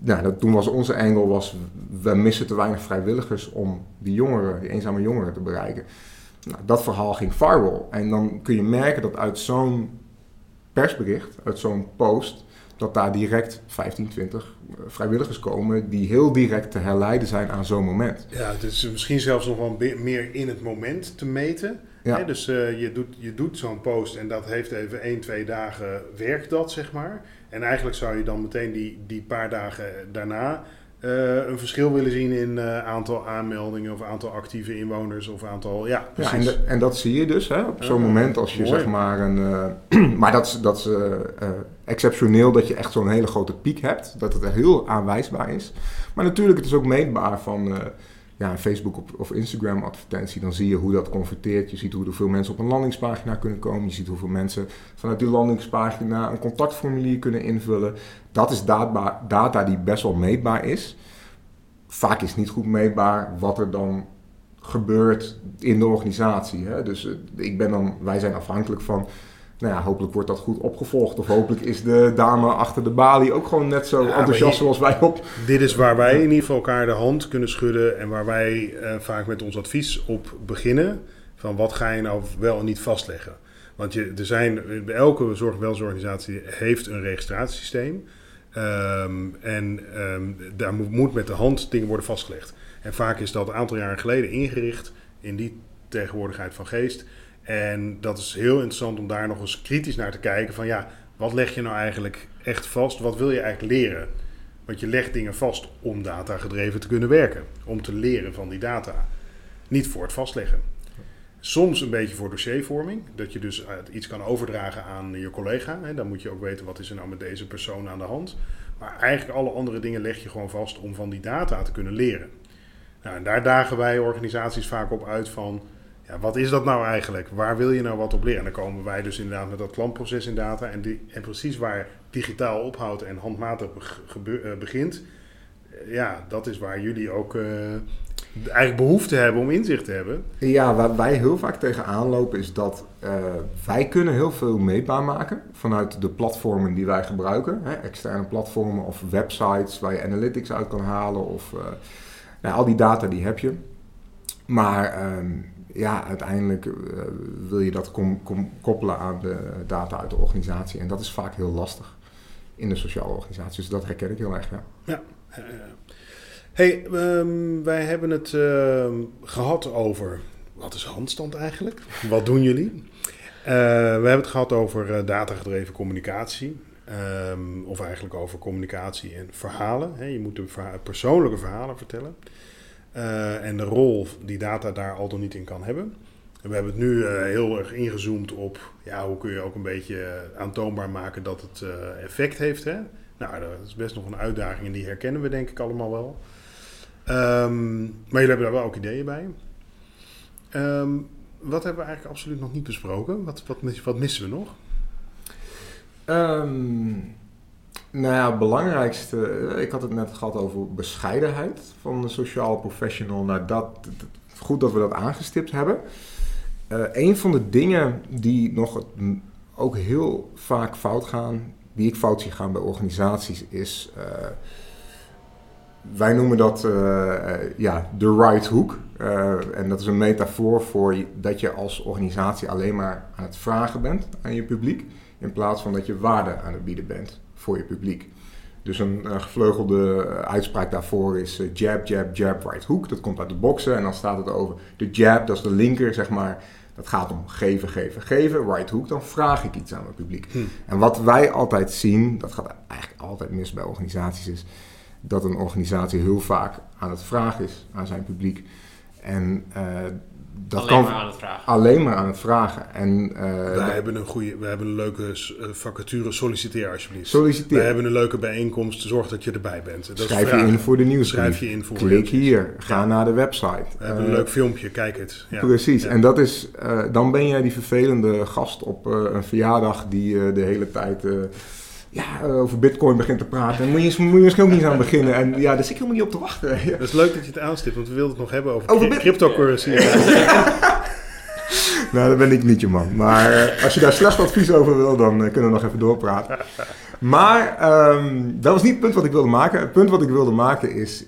nou, dat, toen was onze engel, was, we missen te weinig vrijwilligers om die jongeren, die eenzame jongeren te bereiken. Nou, dat verhaal ging viral. En dan kun je merken dat uit zo'n persbericht, uit zo'n post, dat daar direct 15, 20 eh, vrijwilligers komen die heel direct te herleiden zijn aan zo'n moment. Ja, dus misschien zelfs nog wel meer in het moment te meten. Ja. Dus uh, je doet, je doet zo'n post en dat heeft even 1, 2 dagen werkt dat, zeg maar. En eigenlijk zou je dan meteen die, die paar dagen daarna uh, een verschil willen zien in uh, aantal aanmeldingen of aantal actieve inwoners of aantal. Ja, precies. Ja, en, en dat zie je dus hè, op zo'n moment als je zeg maar een. Maar dat is, dat is exceptioneel dat je echt zo'n hele grote piek hebt. Dat het heel aanwijsbaar is. Maar natuurlijk, het is ook meetbaar van ja, een Facebook of Instagram advertentie, dan zie je hoe dat converteert. Je ziet hoeveel mensen op een landingspagina kunnen komen. Je ziet hoeveel mensen vanuit die landingspagina een contactformulier kunnen invullen. Dat is data, data die best wel meetbaar is. Vaak is niet goed meetbaar wat er dan gebeurt in de organisatie. Hè? Dus eh, ik ben dan, wij zijn afhankelijk van nou ja, hopelijk wordt dat goed opgevolgd. Of hopelijk is de dame achter de balie ook gewoon net zo enthousiast zoals wij op. Dit is waar wij in ieder geval elkaar de hand kunnen schudden. En waar wij uh, vaak met ons advies op beginnen. Van wat ga je nou wel en niet vastleggen. Want je, er zijn, elke zorgwelzorganisatie heeft een registratiesysteem. Um, en um, daar moet, moet met de hand dingen worden vastgelegd. En vaak is dat een aantal jaren geleden ingericht in die tegenwoordigheid van geest. En dat is heel interessant om daar nog eens kritisch naar te kijken. Van ja, wat leg je nou eigenlijk echt vast? Wat wil je eigenlijk leren? Want je legt dingen vast om data gedreven te kunnen werken. Om te leren van die data. Niet voor het vastleggen. Soms een beetje voor dossiervorming. Dat je dus iets kan overdragen aan je collega. Dan moet je ook weten wat is er nou met deze persoon aan de hand. Maar eigenlijk alle andere dingen leg je gewoon vast om van die data te kunnen leren. Nou, en daar dagen wij organisaties vaak op uit van ja, wat is dat nou eigenlijk? Waar wil je nou wat op leren? En dan komen wij dus inderdaad met dat klantproces in data. En, die, en precies waar digitaal ophoudt en handmatig eh, begint. Eh, ja, dat is waar jullie ook uh, eigenlijk behoefte hebben om inzicht te hebben. Ja, waar wij heel vaak tegenaan lopen is dat wij kunnen heel veel meetbaar maken vanuit de platformen die wij gebruiken. Hè, externe platformen of websites waar je analytics uit kan halen of nou, al die data die heb je. Maar ehm, ja, uiteindelijk uh, wil je dat koppelen aan de data uit de organisatie. En dat is vaak heel lastig in de sociale organisatie. Dus dat herken ik heel erg, ja. Ja. hey, um, wij hebben het uh, gehad over... Wat is handstand eigenlijk? Wat doen jullie? Uh, we hebben het gehad over uh, datagedreven communicatie. Um, of eigenlijk over communicatie en verhalen. Je moet de persoonlijke verhalen vertellen. Uh, en de rol die data daar al dan niet in kan hebben. En we hebben het nu uh, heel erg ingezoomd op ja, hoe kun je ook een beetje uh, aantoonbaar maken dat het effect heeft. Hè? Nou, dat is best nog een uitdaging en die herkennen we denk ik allemaal wel. Um, maar jullie hebben daar wel ook ideeën bij. Um, wat hebben we eigenlijk absoluut nog niet besproken? Wat, wat, wat missen we nog? Um, nou ja, het belangrijkste, eh, ik had het net gehad over bescheidenheid van de sociaal professional. Nou, dat, goed dat we dat aangestipt hebben. Uh, een van de dingen die nog ook heel vaak fout gaan, die ik fout zie gaan bij organisaties, is. Uh, wij noemen dat ja, de right hook. en dat is een metafoor voor dat je als organisatie alleen maar aan het vragen bent aan je publiek, in plaats van dat je waarde aan het bieden bent voor je publiek. Dus een gevleugelde eh, uitspraak daarvoor is uh, jab, jab, jab, right hook. Dat komt uit de boksen en dan staat het over de jab, dat is de linker, zeg maar. Dat gaat om geven, geven, geven. Right hook, dan vraag ik iets aan mijn publiek. Hm. En wat wij altijd zien, dat gaat eigenlijk altijd mis bij organisaties, is dat een organisatie heel vaak aan het vragen is aan zijn publiek. En uh, dat alleen kan maar aan het vragen. alleen maar aan het vragen. En uh, we, hebben een goede, we hebben een leuke uh, vacature, solliciteer alsjeblieft. Solliciteer. We hebben een leuke bijeenkomst, zorg dat je erbij bent. Dat Schrijf je in voor de nieuws. Schrijf je in voor Klik hier, ga ja. naar de website. We hebben een leuk filmpje, kijk het. Ja. Precies, ja. en dat is, uh, dan ben jij die vervelende gast op een verjaardag die de hele tijd ja, over bitcoin begint te praten. En moet je, moet je misschien ook niet aan beginnen. En ja, daar zit ik helemaal niet op te wachten. Het is leuk dat je het aanstipt, want we wilden het nog hebben over, over cryptocurrency. nou, dat ben ik niet je man. Maar uh, als je daar slecht advies over wil, dan uh, kunnen we nog even doorpraten. Maar um, dat was niet het punt wat ik wilde maken. Het punt wat ik wilde maken is,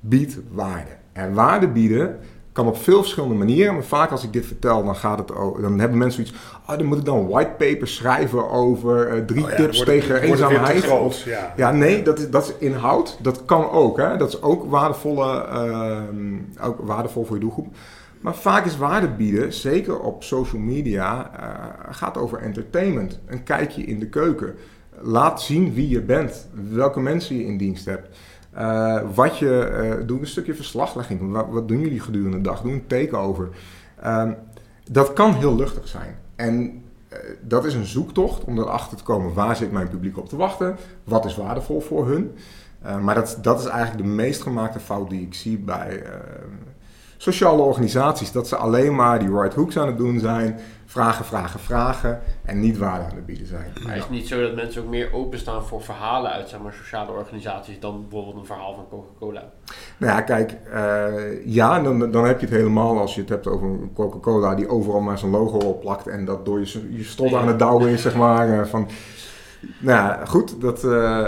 bied waarde. En waarde bieden kan op veel verschillende manieren. Maar vaak als ik dit vertel, dan, gaat het over, dan hebben mensen zoiets... Oh, dan moet ik dan whitepaper schrijven over uh, drie oh ja, tips tegen eenzaamheid. Groot, ja. ja, nee, dat is, dat is inhoud. Dat kan ook. Hè? Dat is ook, waardevolle, uh, ook waardevol voor je doelgroep. Maar vaak is waarde bieden, zeker op social media, uh, gaat over entertainment. Een kijkje in de keuken. Laat zien wie je bent, welke mensen je in dienst hebt. Uh, wat je, uh, doe een stukje verslaglegging. Wat, wat, doen jullie gedurende de dag? Doe een takeover. Uh, dat kan heel luchtig zijn. En uh, dat is een zoektocht om erachter te komen waar zit mijn publiek op te wachten. Wat is waardevol voor hun. maar dat, dat is eigenlijk de meest gemaakte fout die ik zie bij sociale organisaties. Dat ze alleen maar die right hooks aan het doen zijn. Vragen, vragen, vragen. En niet waarde aan het bieden zijn. Maar is het niet zo dat mensen ook meer openstaan voor verhalen uit zeg maar, sociale organisaties dan bijvoorbeeld een verhaal van Coca-Cola? Nou ja, kijk, uh, ja, dan, dan heb je het helemaal als je het hebt over Coca-Cola die overal maar zijn logo opplakt en dat door je, je strot aan het douwen is, zeg maar. Uh, van, nou ja, goed, dat, uh,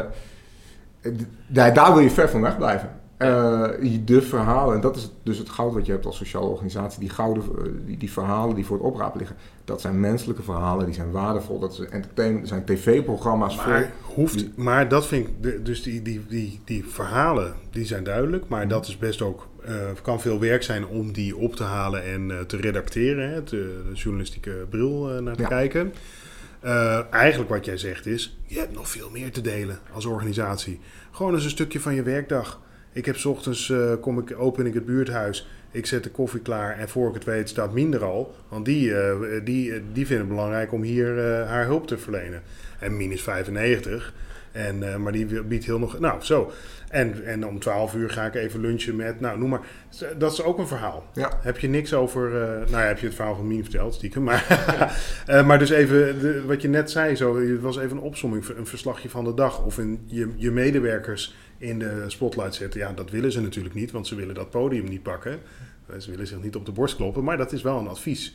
daar, daar wil je ver van weg blijven. Uh, de verhalen, en dat is dus het goud wat je hebt als sociale organisatie, die, gouden, die, die verhalen die voor het oprapen liggen, dat zijn menselijke verhalen, die zijn waardevol, dat zijn entertainment, zijn tv-programma's maar, Hoeft, die, maar dat vind ik, dus die, die, die, die verhalen, die zijn duidelijk, maar dat is best ook, uh, kan veel werk zijn om die op te halen en uh, te redacteren, hè, te, de journalistieke bril naar te ja. kijken. eigenlijk wat jij zegt is, je hebt nog veel meer te delen als organisatie. Gewoon eens een stukje van je werkdag. Ik heb s ochtends, uh, kom ik, open ik het buurthuis, ik zet de koffie klaar en voor ik het weet staat Minder al. Want die, uh, die, die vindt het belangrijk om hier haar hulp te verlenen. En Min is 95, en, maar die biedt heel nog... Nou, zo. En, en om 12 uur ga ik even lunchen met... Nou, noem maar. Dat is ook een verhaal. Ja. Heb je niks over... nou ja, heb je het verhaal van Min verteld, stiekem. Maar, maar dus even de, wat je net zei. Zo, het was even een opsomming, een verslagje van de dag. Of in je, je medewerkers in de spotlight zetten. Ja, dat willen ze natuurlijk niet, want ze willen dat podium niet pakken. Ze willen zich niet op de borst kloppen, maar dat is wel een advies.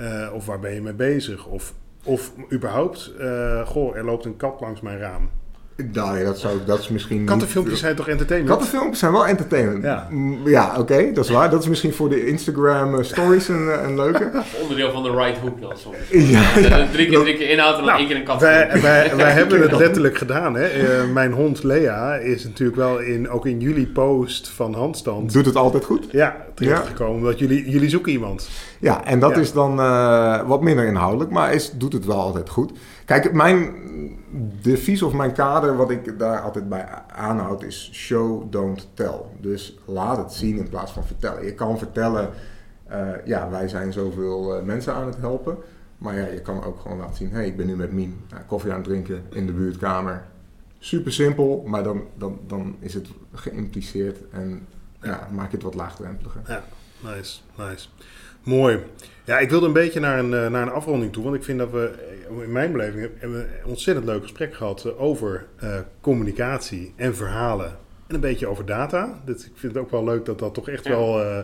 Uh, of waar ben je mee bezig? Of, of überhaupt, uh, goh, er loopt een kat langs mijn raam. Nou ja, dat, zou, dat is misschien. Kattenfilmpjes zijn toch entertainment? Kattenfilmpjes zijn wel entertainment. Ja, ja oké, okay, dat is waar. Dat is misschien voor de Instagram uh, stories een, een leuke. Onderdeel van de right hook dan soms. Ja, ja. Drie keer, drie keer inhoud en dan nou, één keer een kat. Wij, wij, wij hebben het letterlijk gedaan. Hè? Uh, mijn hond Lea is natuurlijk wel in, ook in jullie post van handstand. Doet het altijd goed? Ja, terechtgekomen. Ja. Want jullie, jullie zoeken iemand. Ja, en dat ja. is dan uh, wat minder inhoudelijk, maar is, doet het wel altijd goed. Kijk, mijn devies of mijn kader, wat ik daar altijd bij aanhoud, is show, don't tell. Dus laat het zien in plaats van vertellen. Je kan vertellen, uh, ja, wij zijn zoveel uh, mensen aan het helpen. Maar ja, je kan ook gewoon laten zien, hey, ik ben nu met Mien uh, koffie aan het drinken in de buurtkamer. Super simpel, maar dan, dan, dan is het geïmpliceerd en ja, maak je het wat laagdrempeliger. Ja, nice, nice. Mooi. Ja, ik wilde een beetje naar een, naar een afronding toe. Want ik vind dat we, in mijn beleving, hebben we een ontzettend leuk gesprek gehad over uh, communicatie en verhalen. En een beetje over data. Dus ik vind het ook wel leuk dat dat toch echt ja. wel uh,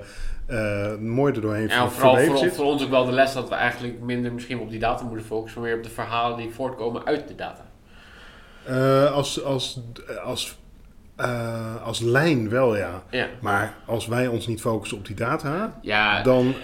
uh, mooi er doorheen ja, vooral voor, zit. voor ons ook wel de les dat we eigenlijk minder misschien op die data moeten focussen, maar meer op de verhalen die voortkomen uit de data. als, als, als uh, als lijn wel, ja. ja. Maar als wij ons niet focussen op die data, ja. dan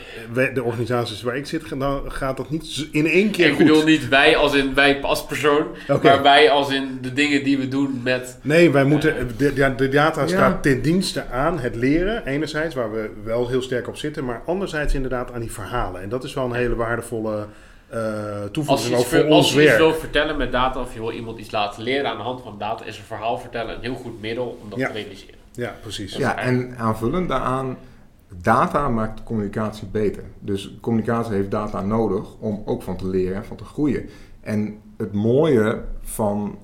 de organisaties waar ik zit, dan gaat dat niet in één keer ik goed. Ik bedoel niet wij als in wij als persoon, okay. maar wij als in de dingen die we doen met... Nee, wij moeten, uh, de, de, data staat ja. ten dienste aan het leren, enerzijds, waar we wel heel sterk op zitten, maar anderzijds inderdaad aan die verhalen. En dat is wel een hele waardevolle... Uh, toevoeging als je, voor als ons je werk. iets wil vertellen met data of je wil iemand iets laten leren aan de hand van data, is een verhaal vertellen een heel goed middel om dat ja. te realiseren. Ja, precies. Ja, en aanvullend daaraan, Data maakt communicatie beter. Dus communicatie heeft data nodig om ook van te leren en van te groeien. En het mooie van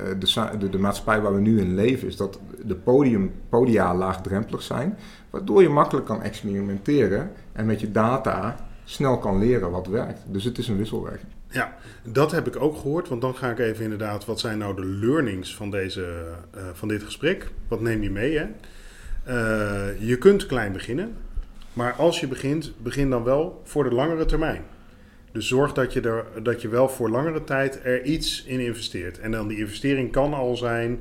uh, de, de, de, maatschappij waar we nu in leven is dat de podium, podia laagdrempelig zijn, waardoor je makkelijk kan experimenteren en met je data snel kan leren wat werkt. Dus het is een wisselwerking. Ja, dat heb ik ook gehoord. Want dan ga ik even inderdaad, wat zijn nou de learnings van, deze, uh, van dit gesprek? Wat neem je mee? Hè? Uh, je kunt klein beginnen. Maar als je begint, begin dan wel voor de langere termijn. Dus zorg dat je, er, dat je wel voor langere tijd er iets in investeert. En dan die investering kan al zijn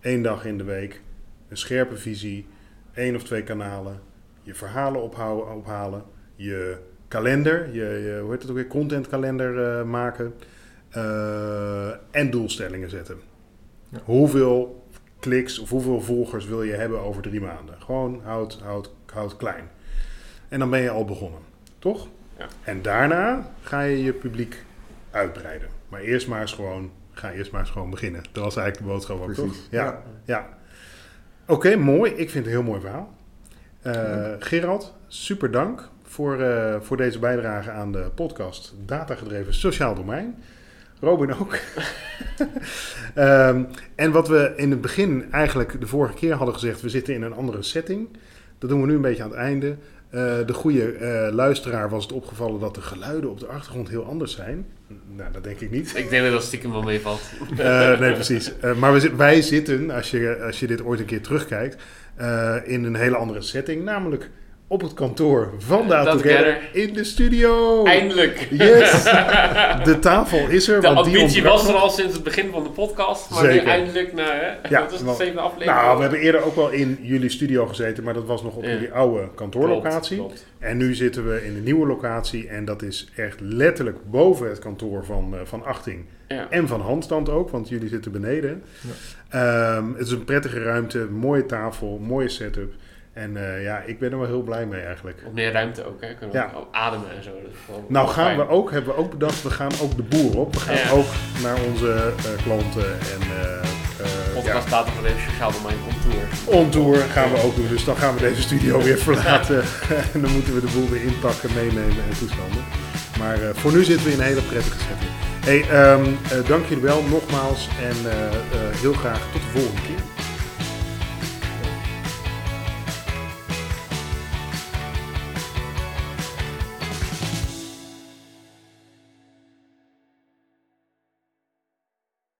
één dag in de week, een scherpe visie, één of twee kanalen, je verhalen ophouden, ophalen, je kalender, je, je, hoe heet het ook weer, contentkalender uh, maken uh, en doelstellingen zetten. Ja. Hoeveel kliks of hoeveel volgers wil je hebben over drie maanden? Gewoon houd, houd, houd klein. En dan ben je al begonnen, toch? Ja. En daarna ga je je publiek uitbreiden. Maar eerst maar eens gewoon, ga eerst maar eens gewoon beginnen. Dat was eigenlijk de boodschap ook, toch? Ja. ja. ja. Oké, mooi. Ik vind het een heel mooi verhaal. Uh, Gerald, super dank voor, uh, voor deze bijdrage aan de podcast Datagedreven Sociaal Domein. Robin ook. um, en wat we in het begin eigenlijk de vorige keer hadden gezegd, we zitten in een andere setting. Dat doen we nu een beetje aan het einde. Uh, de goede uh, luisteraar was het opgevallen dat de geluiden op de achtergrond heel anders zijn. Nou, dat denk ik niet. Ik denk dat dat stiekem wel meevalt. uh, nee, precies. maar we, wij zitten, als je, als je dit ooit een keer terugkijkt, in een hele andere setting. Namelijk op het kantoor van Data Together in de studio. Eindelijk. Yes. De tafel is er. De ambitie was er al sinds het begin van de podcast. Maar Zeker. nu eindelijk, nou, hè, ja, dat is de zevende aflevering. Nou, we hebben eerder ook wel in jullie studio gezeten, maar dat was nog op ja. jullie oude kantoorlocatie. Klopt, klopt. En nu zitten we in de nieuwe locatie en dat is echt letterlijk boven het kantoor van, uh, van Achting. Ja. En van Handstand ook, want jullie zitten beneden. Ja. Um, het is een prettige ruimte, mooie tafel, mooie setup. En uh, ja, ik ben er wel heel blij mee eigenlijk. Op meer ruimte ook, hè? Kunnen ja. ook ademen en zo. nou gaan fijn. we ook, hebben we ook bedacht, we gaan ook de boer op. We gaan ja. ook naar onze uh, klanten en... Uh, Podcast ja. staat voor de sociaal domein on tour. On tour gaan we ook doen, dus dan gaan we deze studio weer verlaten. en dan moeten we de boel weer inpakken, meenemen en toestanden. Maar voor nu zitten we in een hele prettige setting. Hey, um, dank jullie wel nogmaals en heel graag tot de volgende keer.